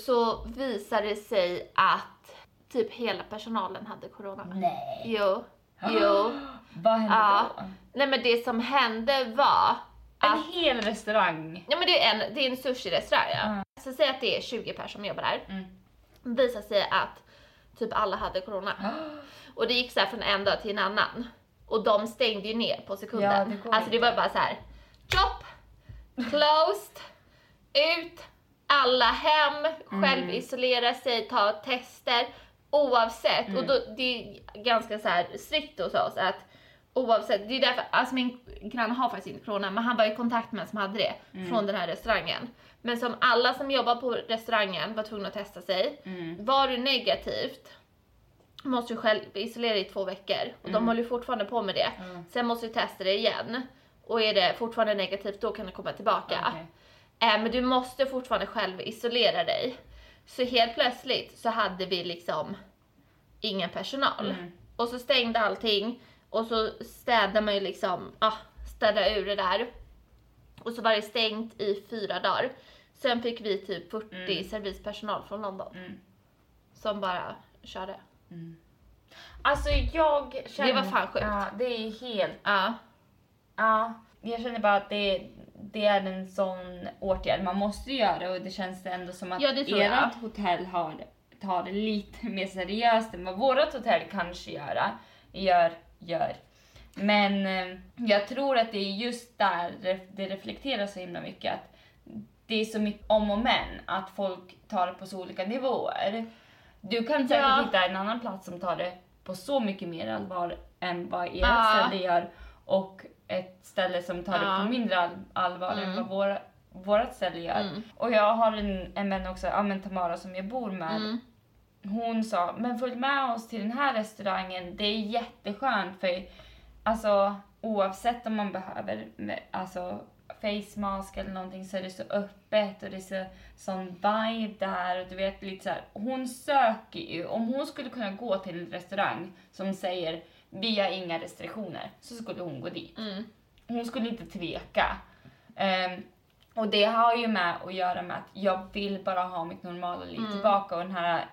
så visade det sig att typ hela personalen hade corona. Nej. Jo, jo. Vad hände Ja. då? Nej men det som hände var att En hel restaurang. Ja men det är en, det är en sushi-restaurang ja. Mm. Så säg att det är 20 personer som jobbar där. Mm. Visar sig att typ alla hade corona. Och det gick så här från en dag till en annan. Och de stängde ju ner på sekunden. Ja, det alltså det var bara så här. chop, closed, ut, alla hem, Mm. själv isolera sig, ta tester. Oavsett, Mm. och då, det är ganska så här strikt hos oss att oavsett, det är därför, alltså min granne har faktiskt inte corona men han var i kontakt med en som hade det Mm. från den här restaurangen. Men som alla som jobbar på restaurangen var tvungna att testa sig. Mm. Var du negativt måste du själv isolera dig i två veckor och de håller ju fortfarande på med det. Mm. Sen måste du testa det igen och är det fortfarande negativt då kan du komma tillbaka. Okej. Eh, men du måste fortfarande själv isolera dig. Så helt plötsligt så hade vi liksom ingen personal. Mm. Och så stängde allting och så städade man ju liksom, ja, städa ur det där. Och så var det stängt i fyra dagar. Sen fick vi typ 40 Mm. servispersonal från London Mm. som bara körde. Alltså jag känner... Det var fan sjukt. Ja, det är helt... Ja. Ja, jag känner bara att det, det är en sån åtgärd man måste göra och det känns ändå som att Ja, ert hotell har, tar det lite mer seriöst än vad vårt hotell kanske göra, gör, gör. Men eh, jag tror att det är just där det- det reflekterar så himla mycket att det är så mycket om och men, att folk tar det på så olika nivåer. Du kan säkert Ja. hitta en annan plats som tar det på så mycket mer allvar än vad ert Ja. ställe gör och ett ställe som tar det Ja. på mindre all- allvar än Mm. vad våra, vårat ställe gör. Mm. Och jag har en, en vän också, ja men Tamara som jag bor med. Mm. Hon sa, men följ med oss till den här restaurangen, det är jätteskönt för alltså oavsett om man behöver alltså face mask eller någonting så är det så öppet och det är så, sån vibe där och du vet lite så här. Hon söker ju, om hon skulle kunna gå till en restaurang som säger vi har inga restriktioner så skulle hon gå dit. Mm. Hon skulle inte tveka. Ehm, och det har ju med att göra med att jag vill bara ha mitt normala liv Mm. tillbaka och den här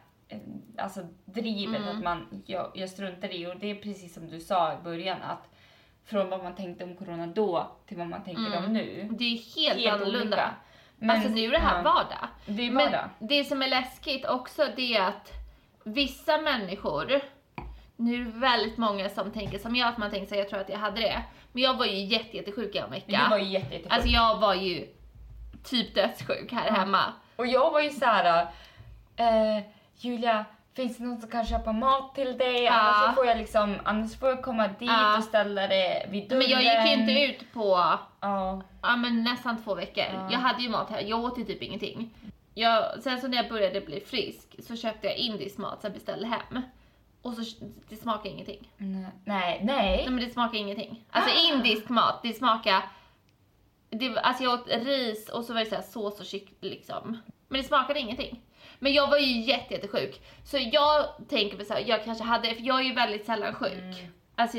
alltså drivet Mm. att man, jag, jag struntar i och det är precis som du sa i början att från vad man tänkte om corona då till vad man tänker Mm. om nu. Det är helt, Helt annorlunda. olika. Men- alltså nu är det här ja. vardag. Det är Men vardag. det som är läskigt också det är att vissa människor, nu är det väldigt många som tänker som jag, att man tänker så jag tror att jag hade det. Men jag var ju jätte, jättesjuk i en vecka. Du var ju jätte, jättesjuk. Alltså jag var ju typ dödssjuk här hemma. Och jag var ju såhär, eh, Julia, finns det någon som kan köpa mat till dig? Annars får jag liksom, annars får jag komma dit och ställa det vid dörren. Men jag gick ju inte ut på Ja. men nästan två veckor. Ja. Jag hade ju mat här, jag åt ju typ ingenting. Jag, sen så när jag började bli frisk så köpte jag indisk mat som jag beställde hem. Och så det smakar ingenting. Nej, nej. Nej men det smakar ingenting. Alltså indisk mat, det smakar... Det, alltså jag åt ris och så var det så sås och kyckling liksom. Men det smakade ingenting. Men jag var ju jätte, jättesjuk. Så jag tänker väl så här, jag kanske hade, för jag är ju väldigt sällan sjuk. Mm. Alltså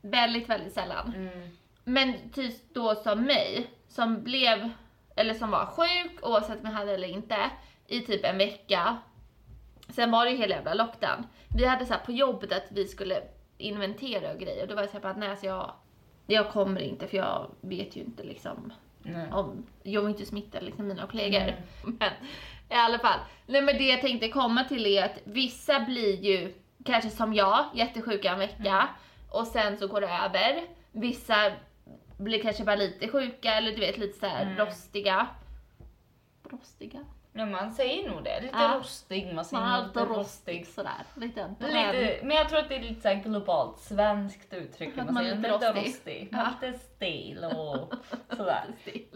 väldigt, väldigt sällan. Mm. Men typ då som mig, som blev, eller som var sjuk oavsett om jag hade eller inte, i typ en vecka. Sen var det ju hela jävla lockdown. Vi hade så på jobbet att vi skulle inventera och grejer och då var jag såhär att nej alltså jag, jag kommer inte för jag vet ju inte liksom Nej. om, jag vill inte smitta liksom mina kollegor. Nej. Men i alla fall. Nej men det jag tänkte komma till är att vissa blir ju, kanske som jag, jättesjuka en vecka och sen så går det över. Vissa blir kanske bara lite sjuka eller du vet lite så här Mm. rostiga. Rostiga? Ja, man säger nog det. Lite Ja. rostig. Man säger Man är lite rostig rostig. sådär. Lite, Lite, men jag tror att det är lite så här globalt svenskt uttryck. Man, man säger lite lite rostig. Ja. Lite stil och sådär. Stil.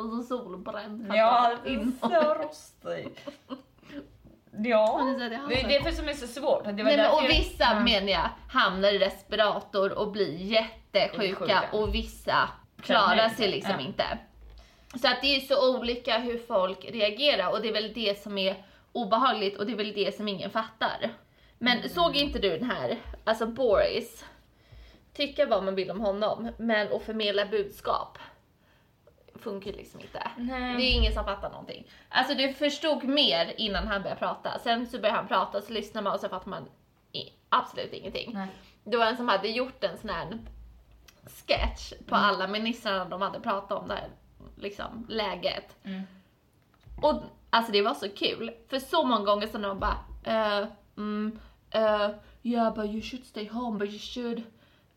Och så solbränd. Ja, så rostig. Ja, det är det som är så svårt. Det var Nej, men, och jag- vissa Ja. menar jag hamnar i respirator och blir jättesjuka Sjuka. och vissa klarar sig inte. liksom Ja. inte. Så att det är så olika hur folk reagerar och det är väl det som är obehagligt och det är väl det som ingen fattar. Men Mm. såg inte du den här, alltså Boris, tycka vad man vill om honom, men att förmedla budskap funkar liksom inte. Nej. Det är ingen som fattar någonting. Alltså du förstod mer innan han började prata, sen så började han prata så lyssnar man och så fattar man absolut ingenting. Nej. Det var en som hade gjort en sån här sketch på Mm. alla ministrarna de hade pratat om det här liksom, läget. Mm. Och alltså det var så kul, för så många gånger så de bara uh, mm, uh, yeah but you should stay home but you should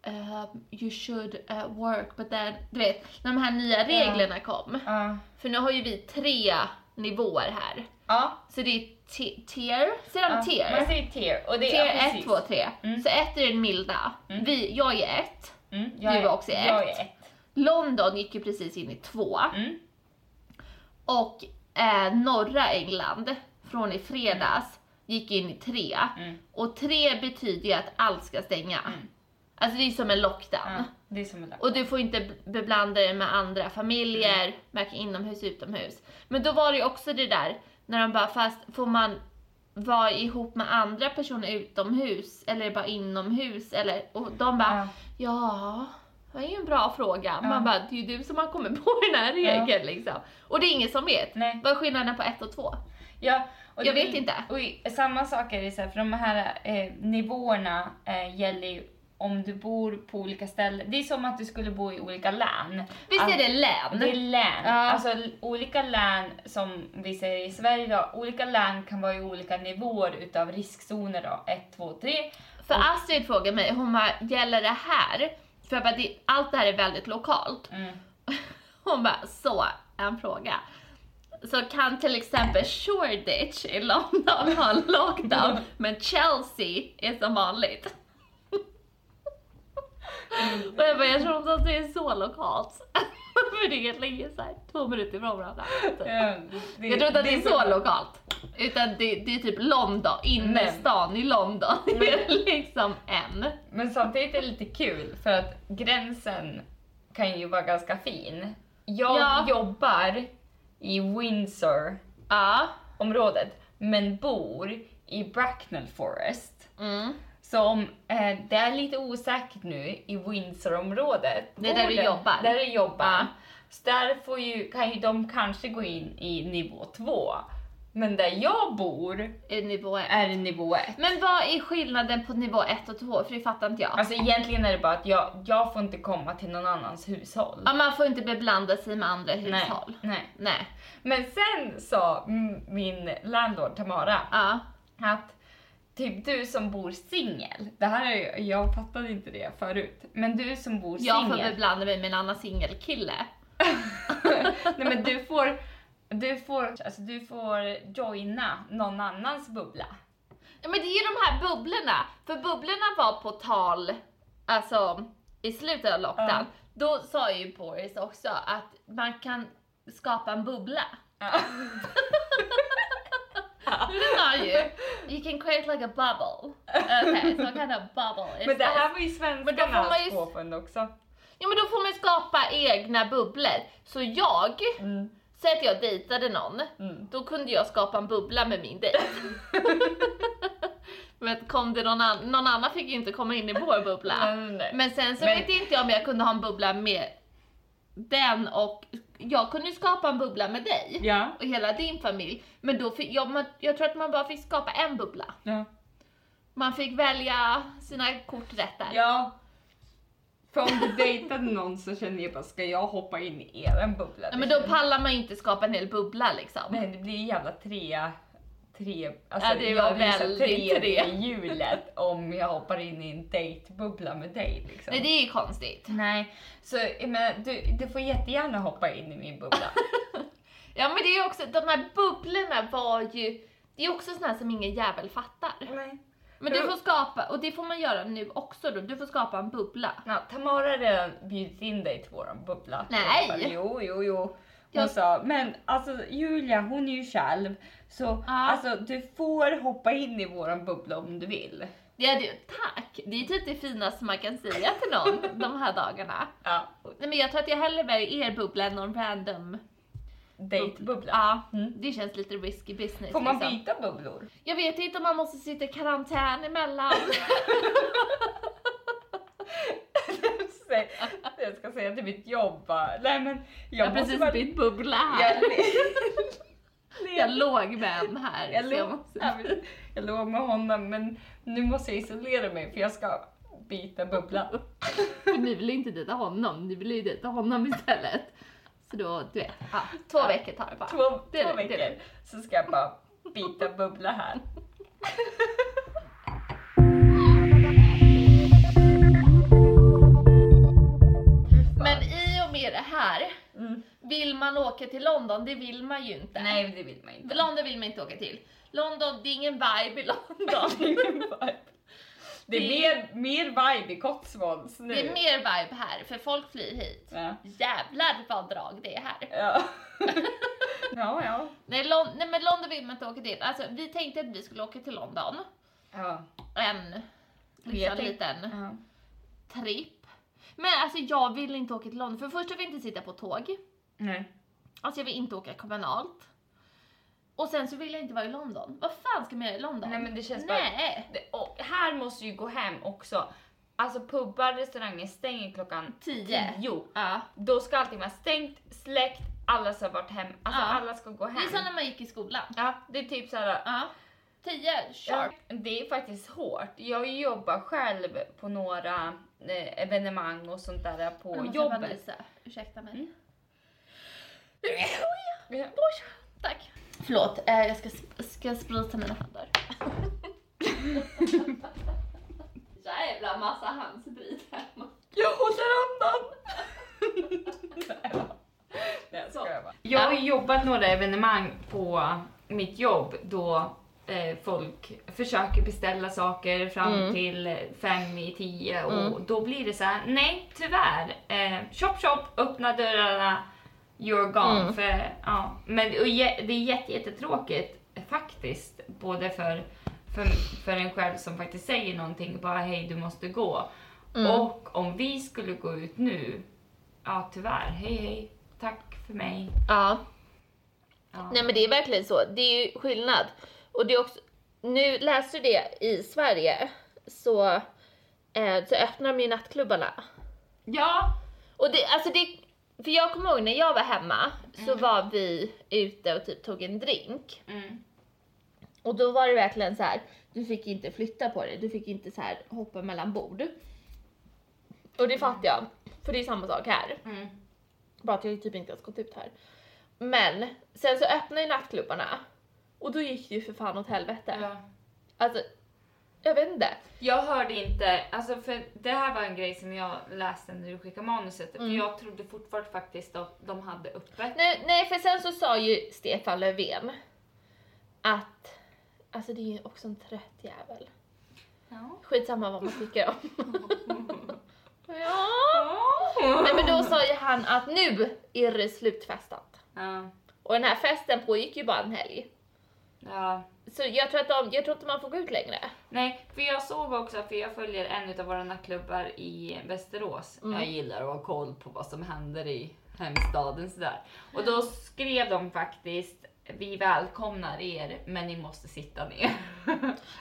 uh, you should uh, work but then, du vet, när de här nya reglerna kom. Ja. För nu har ju vi tre nivåer här. Ja. Så det är tier, säger de tier? Man säger tier. Och det Tier är 1, precis. 2, 3. Mm. Så 1 är den milda. Mm. Vi, jag är 1. Mm. Du var också ett. Jag är ett. London gick ju precis in i 2. Mm. Och eh, norra England, från i fredags, gick in i 3. Mm. Och 3 betyder ju att allt ska stänga. Mm. Alltså det är som en lockdown. Ja, det är som en lag. Och du får inte beblanda dig med andra familjer, varken inomhus utomhus. Men då var det ju också det där, när de bara, fast får man vara ihop med andra personer utomhus eller bara inomhus? Eller, och de bara, Ja. ja, det är ju en bra fråga. Ja. Man bara, det är ju du som har kommit på den här regeln liksom. Och det är ingen som vet. Nej. Vad är skillnaden på ett och två? Ja, och Jag vet inte. Och i- samma sak är det så här, för de här eh, nivåerna eh, gäller ju om du bor på olika ställen. Det är som att du skulle bo i olika län. Visst är det län? Det är län. Ja. Alltså olika län, som vi säger i Sverige då, olika län kan vara i olika nivåer utav riskzoner då. 1, 2, 3. För Astrid frågar mig, hon bara, gäller det här? För att det, allt det här är väldigt lokalt. Mm. Hon bara, så, en fråga. så kan till exempel Shoreditch i London ha en lockdown, men Chelsea är som vanligt. Och jag bara, jag tror inte att det är så lokalt. För det är länge såhär, två minuter ifrån varandra. Det- Jag tror inte att det är så lokalt. Utan det, det är typ London, innerstan i London. Det är liksom en. Men samtidigt är det lite kul för att gränsen kan ju vara ganska fin. Jag Ja. jobbar i Windsor-området Ja. men bor i Bracknell Forest. Mm. Så om eh, det är lite osäkert nu i Windsor-området. Det är där du jobbar. Där du jobbar. Ja. Så där får ju, kan ju de kanske gå in i nivå två. Men där jag bor I nivå ett. är det nivå ett. Men vad är skillnaden på nivå 1 och 2? För det fattar inte jag. Alltså egentligen är det bara att jag, jag får inte komma till någon annans hushåll. Ja, man får inte beblanda sig med andra hushåll. Nej. Nej. Men sen sa min landlord Tamara Ja. att typ du som bor singel, det här är, jag fattade inte det förut, men du som bor Jag får singel, beblanda mig med en annan singelkille. nej men du får, du får, alltså du får joina någon annans bubbla. Ja, men det är ju de här bubblorna. För bubblorna var på tal, alltså i slutet av lockdown. Ja. Då sa ju Boris också att man kan skapa en bubbla. Det sa ju. You can create like a bubble. Okay, so kind of bubble Men det här var ju svenskarnas påfund också. Ja men då får man skapa egna bubblor. Så jag, Mm. säg att jag dejtade någon, Mm. då kunde jag skapa en bubbla med min dejt. Men kom det någon annan, någon annan fick ju inte komma in i vår bubbla. Nej, nej, nej. Men sen så Men- vet inte jag om jag kunde ha en bubbla med den och jag kunde ju skapa en bubbla med dig Ja. och hela din familj. Men då fick jag, man, jag tror att man bara fick skapa en bubbla. Ja. Man fick välja sina kort rätt där. ja. För om du dejtade någon så känner jag bara, ska jag hoppa in i er bubbla? Ja, men då pallar man ju inte skapa en hel bubbla liksom. Nej, det blir jävla tre... tre alltså, Ja, det jag var så väldigt tre tre. hjulet om jag hoppar in i en dejtbubbla med dig. Liksom. Nej det är ju konstigt. Nej, så jag menar, du, du får jättegärna hoppa in i min bubbla. Ja men det är också, de här bubblorna var ju, det är också här som ingen jävel fattar. Nej. Men du får skapa, och det får man göra nu också då, du får skapa en bubbla. Ja, Tamara har redan bjudit in dig till våran bubbla. Nej. Jag bara, Jo, jo, jo. Hon sa, men alltså Julia hon är ju själv så Ja. alltså du får hoppa in i våran bubbla om du vill. Ja du, tack! Det är typ det finaste man kan säga till någon de här dagarna. Ja. Nej men jag tror att jag hellre väljer er bubbla än någon random. Dejtbubbla. Ja, Mm. det känns lite risky business Får man liksom. byta bubblor? Jag vet inte om man måste sitta i karantän emellan. Säg- jag ska säga till mitt jobb bara, nej men Jag jag har precis bara... bytt bubbla här. Jag, Jag låg med en här. jag, så jag, låg, måste... ja, men jag låg med honom men nu måste jag isolera mig för jag ska byta bubbla. För ni vill ju inte dejta honom, ni vill ju dejta honom istället. Så då, du vet. Ja, två Ja. veckor tar det bara. Två, Det två det, det veckor så ska jag bara byta bubbla här. med det här, Mm. vill man åka till London? Det vill man ju inte. Nej det vill man inte. London vill man inte åka till. London, det är ingen vibe i London. Det är mer, mer vibe i Cotswolds nu. Det är mer vibe här, för folk flyr hit. Ja. Jävlar vad drag det är här. Ja. ja, ja. Nej, Lon- nej men London vill man inte åka till. Alltså vi tänkte att vi skulle åka till London. ja. En liksom, liten ja. tripp. Men alltså jag vill inte åka till London. För det första vill jag inte sitta på tåg. Nej. Alltså jag vill inte åka kommunalt. Och sen så vill jag inte vara i London. Vad fan ska man göra i London? Nej men det känns bara... Nej! Det, och här måste ju gå hem också. Alltså pubbar, restauranger stänger klockan Tio. 10. Ja. Då ska allting vara stängt, släckt, alla ska varit hem. Alltså Ja. alla ska gå Det är hem. som när man gick i skolan. Ja, det är typ såhär... Ja. Tio, Ja, sharp. det är faktiskt hårt. Jag jobbar själv på några evenemang och sånt där på bara jobbet. nysa. Ursäkta mig. Mm. Oj, tack. Förlåt, eh, jag ska, ska sprita mina händer. Jävla massa handsprit hemma. Jag håller andan! Nej, jag bara. Jag har Ja. jobbat några evenemang på mitt jobb då eh, folk försöker beställa saker fram Mm. till fem i tio och Mm. då blir det så här: nej tyvärr, eh, chop chop, öppna dörrarna, you're gone. Mm. För, ja. Men och det är jätte, jättetråkigt faktiskt, både för, för, för en själv som faktiskt säger någonting, bara hej du måste gå. Mm. Och om vi skulle gå ut nu, ja tyvärr, hej hej, tack för mig. Ja. Ja. Nej men det är verkligen så. Det är ju skillnad. Och det är också, nu läser du det i Sverige så, eh, så öppnar de ju nattklubbarna. Ja, Och det, alltså det, för jag kommer ihåg när jag var hemma så var vi ute och typ tog en drink. mm. Och då var det verkligen så här, du fick inte flytta på dig, du fick inte så här hoppa mellan bord. Och det fattar jag, för det är samma sak här. Mm. Bara att jag typ inte ens gått ut här. Men sen så öppnade ju nattklubbarna och då gick det ju för fan åt helvete. Ja. Alltså, jag vet inte. Jag hörde inte, alltså för det här var en grej som jag läste när du skickade manuset, Mm. för jag trodde fortfarande faktiskt att de hade öppet. Nej, nej, för sen så sa ju Stefan Löfven att, alltså det är ju också en trött jävel. Ja. Skitsamma vad man tycker om. ja. Nej men då sa ju han att nu är det slutfestat. Ja. Och den här festen pågick ju bara en helg. Ja. Så jag tror, att de, jag tror inte man får gå ut längre. Nej, för jag såg också, för jag följer en av våra nattklubbar i Västerås. Mm. Jag gillar att ha koll på vad som händer i hemstaden sådär. Och då skrev de faktiskt, vi välkomnar er, men ni måste sitta ner.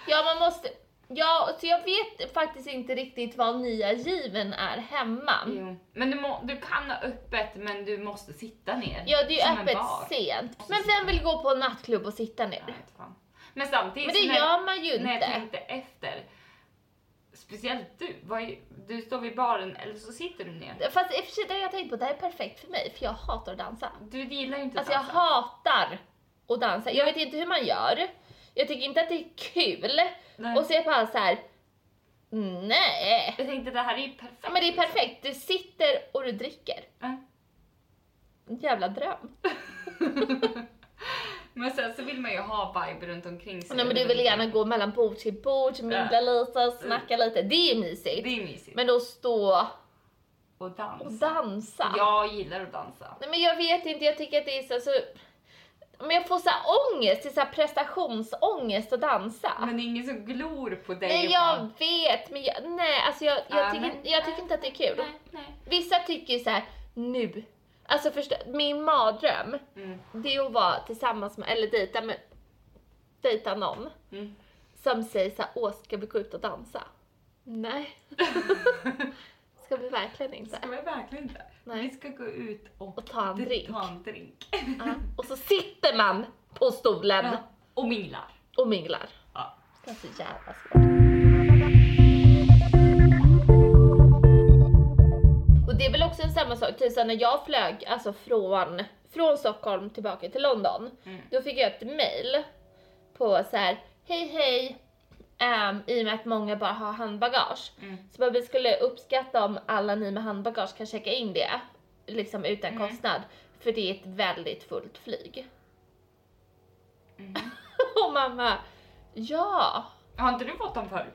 Ja man måste, ja så jag vet faktiskt inte riktigt vad nya given är hemma. Jo. Men du, må, du kan ha öppet, men du måste sitta ner. Ja det är ju öppet sent. Men vem vill gå på en nattklubb och sitta Jag ner? fan. Men samtidigt, Men det när, gör man ju när jag inte. tänkte efter, speciellt du, är, du står vid baren eller så sitter du ner. Fast i och för sig det har jag tänkt på, det här är perfekt för mig för jag hatar att dansa. Du gillar ju inte Alltså jag dansa. hatar att dansa. Jag vet inte hur man gör. Jag tycker inte att det är kul. Nej. Och så är jag bara så här. nej. Jag tänkte det här är ju perfekt. Ja, men det är liksom. perfekt, du sitter och du dricker. Ja. En jävla dröm. Men sen så vill man ju ha vibe runt omkring sig. Nej men du vill gärna gå mellan bord till bord, mingla Ja. lite, snacka lite. Det är mysigt. Det är mysigt. Men att stå och dansa. och dansa. Jag gillar att dansa. Nej men jag vet inte, jag tycker att det är så, så men jag får så här ångest, det är så här prestationsångest att dansa. Men det är ingen som glor på dig. nej jag bara, vet, men jag, nej alltså jag, jag, Ja, tycker, men- jag tycker inte att det är kul. Nej, nej. Vissa tycker så här nu. Alltså förstå, min mardröm, Mm. det är att vara tillsammans med, eller dejta med, dejta någon Mm. som säger så här, åh ska vi gå ut och dansa? Nej. ska vi verkligen inte? Ska vi verkligen inte? Nej. Vi ska gå ut och, Och ta en drink. Ta en drink. Ja. Och så sitter man på stolen Ja. Och minglar. och minglar. Ja. Det är så jävla svårt. Och det är väl också en samma sak, typ när jag flög alltså från, från Stockholm tillbaka till London, Mm. då fick jag ett mail på så här: hej hej, Ehm, i och med att många bara har handbagage. Mm. Så bara, vi skulle uppskatta om alla ni med handbagage kan checka in det, liksom utan Mm. kostnad, för det är ett väldigt fullt flyg. Mm. Och mamma, ja, Har inte du fått dem förut?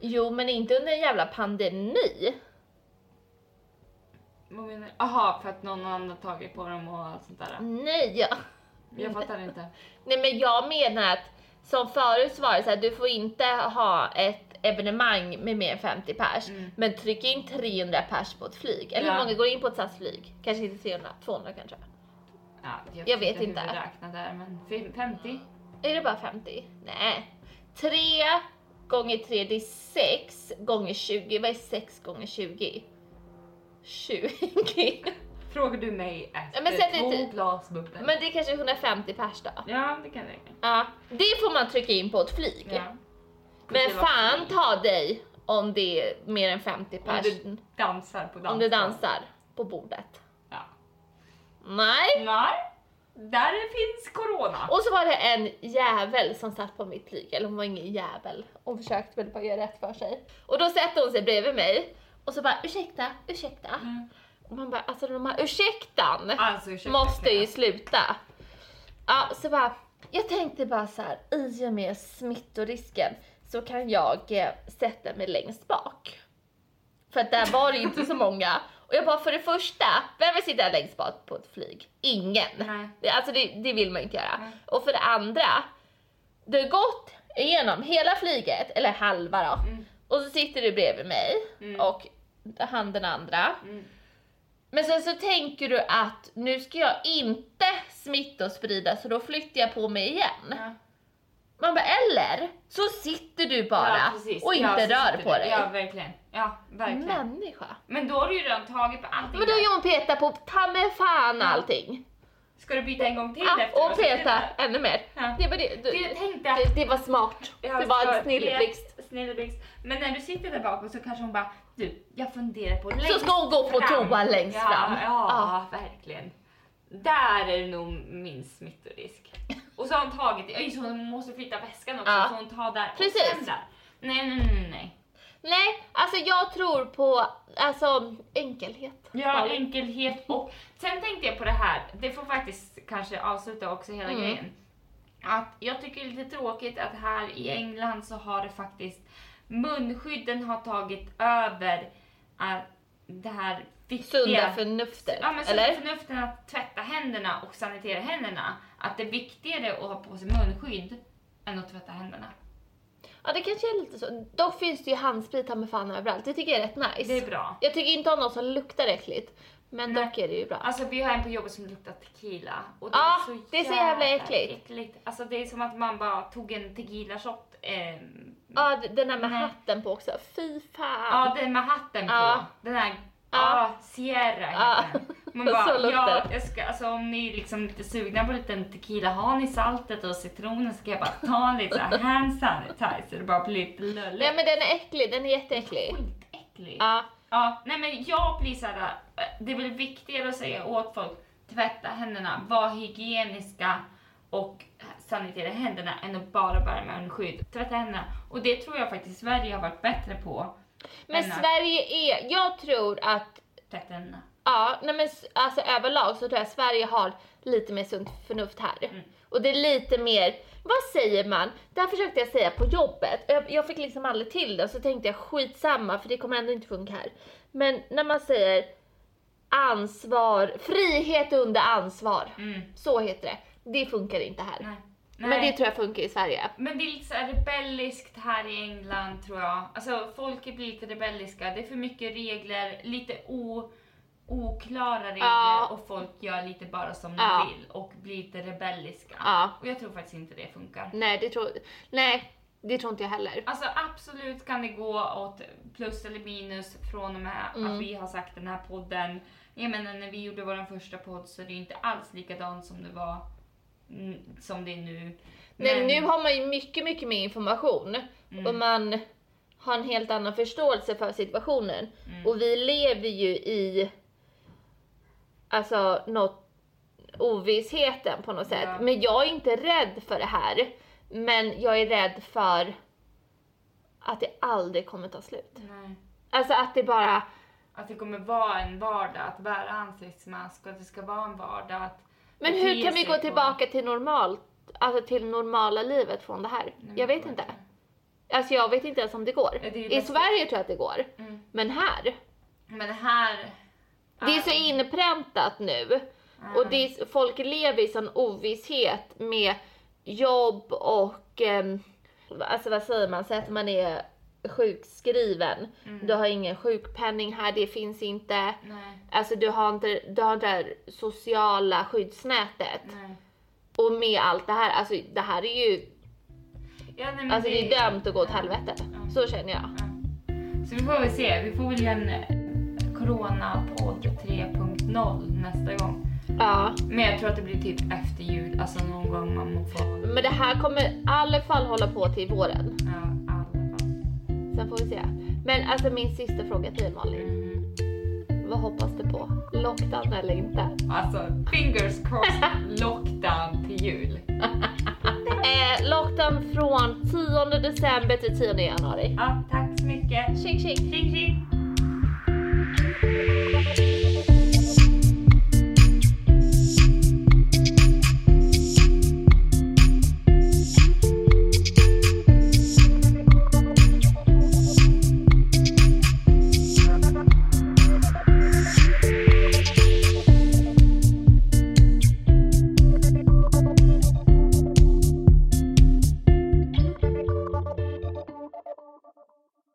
Jo, men inte under en jävla pandemi. Vad menar du? Aha, för att någon annan har tagit på dem och allt sånt där. Nej, ja. Jag fattar inte. Nej, men jag menar att som förut så var det så här, du får inte ha ett evenemang med mer än 50 pers, Mm. men tryck in 300 pers på ett flyg. Eller Ja. hur många går in på ett SAS-flyg? Kanske inte 300, 200 kanske. Ja, Jag vet hur inte. vi räknar där, men fem- 50? Är det bara 50? Nej. 3 gånger 3 det är 6 gånger 20. Vad är 6 gånger 20? 20. Frågar du mig efter men att det två inte- glas bubbel? Men det är kanske 150 pers då. Ja, det kan räcka. Ja, det får man trycka in på ett flyg. Ja. Men Det fan ta dig om det är mer än 50 Om pers. du dansar på dansen. Om du dansar på bordet. Ja. Nej. Nej, där finns corona. Och så var det en jävel som satt på mitt flyg, eller hon var ingen jävel. Hon försökte väl bara göra rätt för sig. Och då sätter hon sig bredvid mig och så bara ursäkta, ursäkta. Mm. Man bara, alltså de här ursäktan Alltså ursäkta. måste ju sluta. Ja, så bara, jag tänkte bara så här, i och med smittorisken så kan jag eh, sätta mig längst bak. För att där var det inte så många. Och jag bara, för det första, vem vill sitta längst bak på ett flyg? Ingen. Nej. Alltså det, det vill man inte göra. Nej. Och för det andra, du har gått igenom hela flyget, eller halva då, Mm. och så sitter du bredvid mig Mm. och han den andra. Mm. Men sen så tänker du att nu ska jag inte smittosprida så då flyttar jag på mig igen. Ja. Man bara, eller så sitter du bara Ja, och Ja, inte så rör på du. dig. Ja, verkligen. Ja, verkligen. Människa. Men då har du ju redan tagit på allting. Men då har hon petat på ta mig fan Ja. allting. Ska du byta en gång till Ja, efter och peta ännu mer. Ja. Det var det. Det Du, tänkte jag. det, det var smart. Ja, Det var en snilleblixt. Men när du sitter där bak och så kanske hon bara, du, jag funderar på Så ska hon gå på fram. toa längst ja, fram. Ja, verkligen. Där är det nog min smittorisk. Och så har hon tagit, så hon måste flytta väskan också, Ja. så hon tar där Precis. och sen där. Nej, nej, nej, nej. Nej, alltså jag tror på alltså, enkelhet. Ja, enkelhet och sen tänkte jag på det här, det får faktiskt kanske avsluta också hela Mm. grejen. Att jag tycker det är lite tråkigt att här i England så har det faktiskt, munskydden har tagit över äh, det här viktiga. Sunda förnuftet. Ja men sunda eller? förnuften att tvätta händerna och sanitera händerna. Att det är viktigare att ha på sig munskydd än att tvätta händerna. Ja det kanske är lite så. Dock finns det ju handsprit här med fan överallt. Det tycker jag är rätt nice. Det är bra. Jag tycker inte om något som luktar äckligt. Men Nej. dock är det ju bra. Alltså vi har en på jobbet som luktar tequila. Och det Ja, är så det är så jävla äckligt. äckligt. Alltså det är som att man bara tog en tequila shot. Ehm, Ja den där med Nej. hatten på också. Fy fan. Ja, den med hatten på. Ja. Den här, Ja. ja, Sierra den. Man bara, ja, jag ska, alltså om ni är liksom lite sugna på lite tequila, har ni saltet och citronen så ska jag bara ta lite så här hand sanitizer och bara bli lite lullig. Nej men den är äcklig, den är jätteäcklig. Skitäcklig. Ja. Ja, nej men jag blir såhär, äh, det är väl viktigare att säga åt folk, tvätta händerna, var hygieniska och sanitera händerna än att bara bära munskydd. Tvätta händerna. Och det tror jag faktiskt Sverige har varit bättre på. Men Sverige är, jag tror att, Tvätta händerna. ja nej men alltså överlag så tror jag Sverige har lite mer sunt förnuft här. Mm. Och det är lite mer, vad säger man? Det här försökte jag säga på jobbet. Jag, jag fick liksom aldrig till det och så tänkte jag skitsamma för det kommer ändå inte funka här. Men när man säger ansvar, frihet under ansvar. Mm. Så heter det. Det funkar inte här. Nej. Men Nej. det tror jag funkar i Sverige. Men det är lite så här rebelliskt här i England tror jag. Alltså folk blir lite rebelliska. Det är för mycket regler, lite o, oklara regler Ja. och folk gör lite bara som Ja. de vill och blir lite rebelliska. Ja. Och jag tror faktiskt inte det funkar. Nej, det tror, nej, det tror inte jag heller. Alltså absolut kan det gå åt plus eller minus från och med Mm. att vi har sagt den här podden. Jag menar när vi gjorde vår första podd så är det inte alls likadant som det var som det är nu. Nej, Men- nu har man ju mycket, mycket mer information Mm. och man har en helt annan förståelse för situationen. Mm. Och vi lever ju i alltså något ovissheten på något sätt. Ja. Men jag är inte rädd för det här. Men jag är rädd för att det aldrig kommer ta slut. Nej. Alltså att det bara, Att det kommer vara en vardag att bära ansiktsmask och att det ska vara en vardag att men hur kan vi gå på- tillbaka till normalt, alltså till normala livet från det här? Nej, Jag vet inte. Alltså jag vet inte ens om det går. Det I. Sverige tror jag att det går. Mm. Men här, Men här... det är så inpräntat nu. Och det är, folk lever i sån ovisshet med jobb och, ehm, alltså vad säger man, säg att man är sjukskriven. Mm. Du har ingen sjukpenning här, det finns inte. Nej, Alltså du har inte, du har inte det här sociala skyddsnätet. nej. Och med allt det här, alltså det här är ju, Ja, nej alltså det är dömt att gå åt helvete. Ja. Så känner jag. Ja. Så vi får väl se, vi får väl göra en eh, Corona-podd 3.0 nästa gång. Ja. Men jag tror att det blir typ efter jul, alltså någon gång man må få... Men det här kommer i alla fall hålla på till våren. Ja sen får vi se. Men alltså min sista fråga till dig Malin. Vad hoppas du på? Lockdown eller inte? Alltså, fingers crossed lockdown till jul. eh, lockdown från 10 december till 10 januari. Ja, tack så mycket. Tjing tjing. tjing, tjing.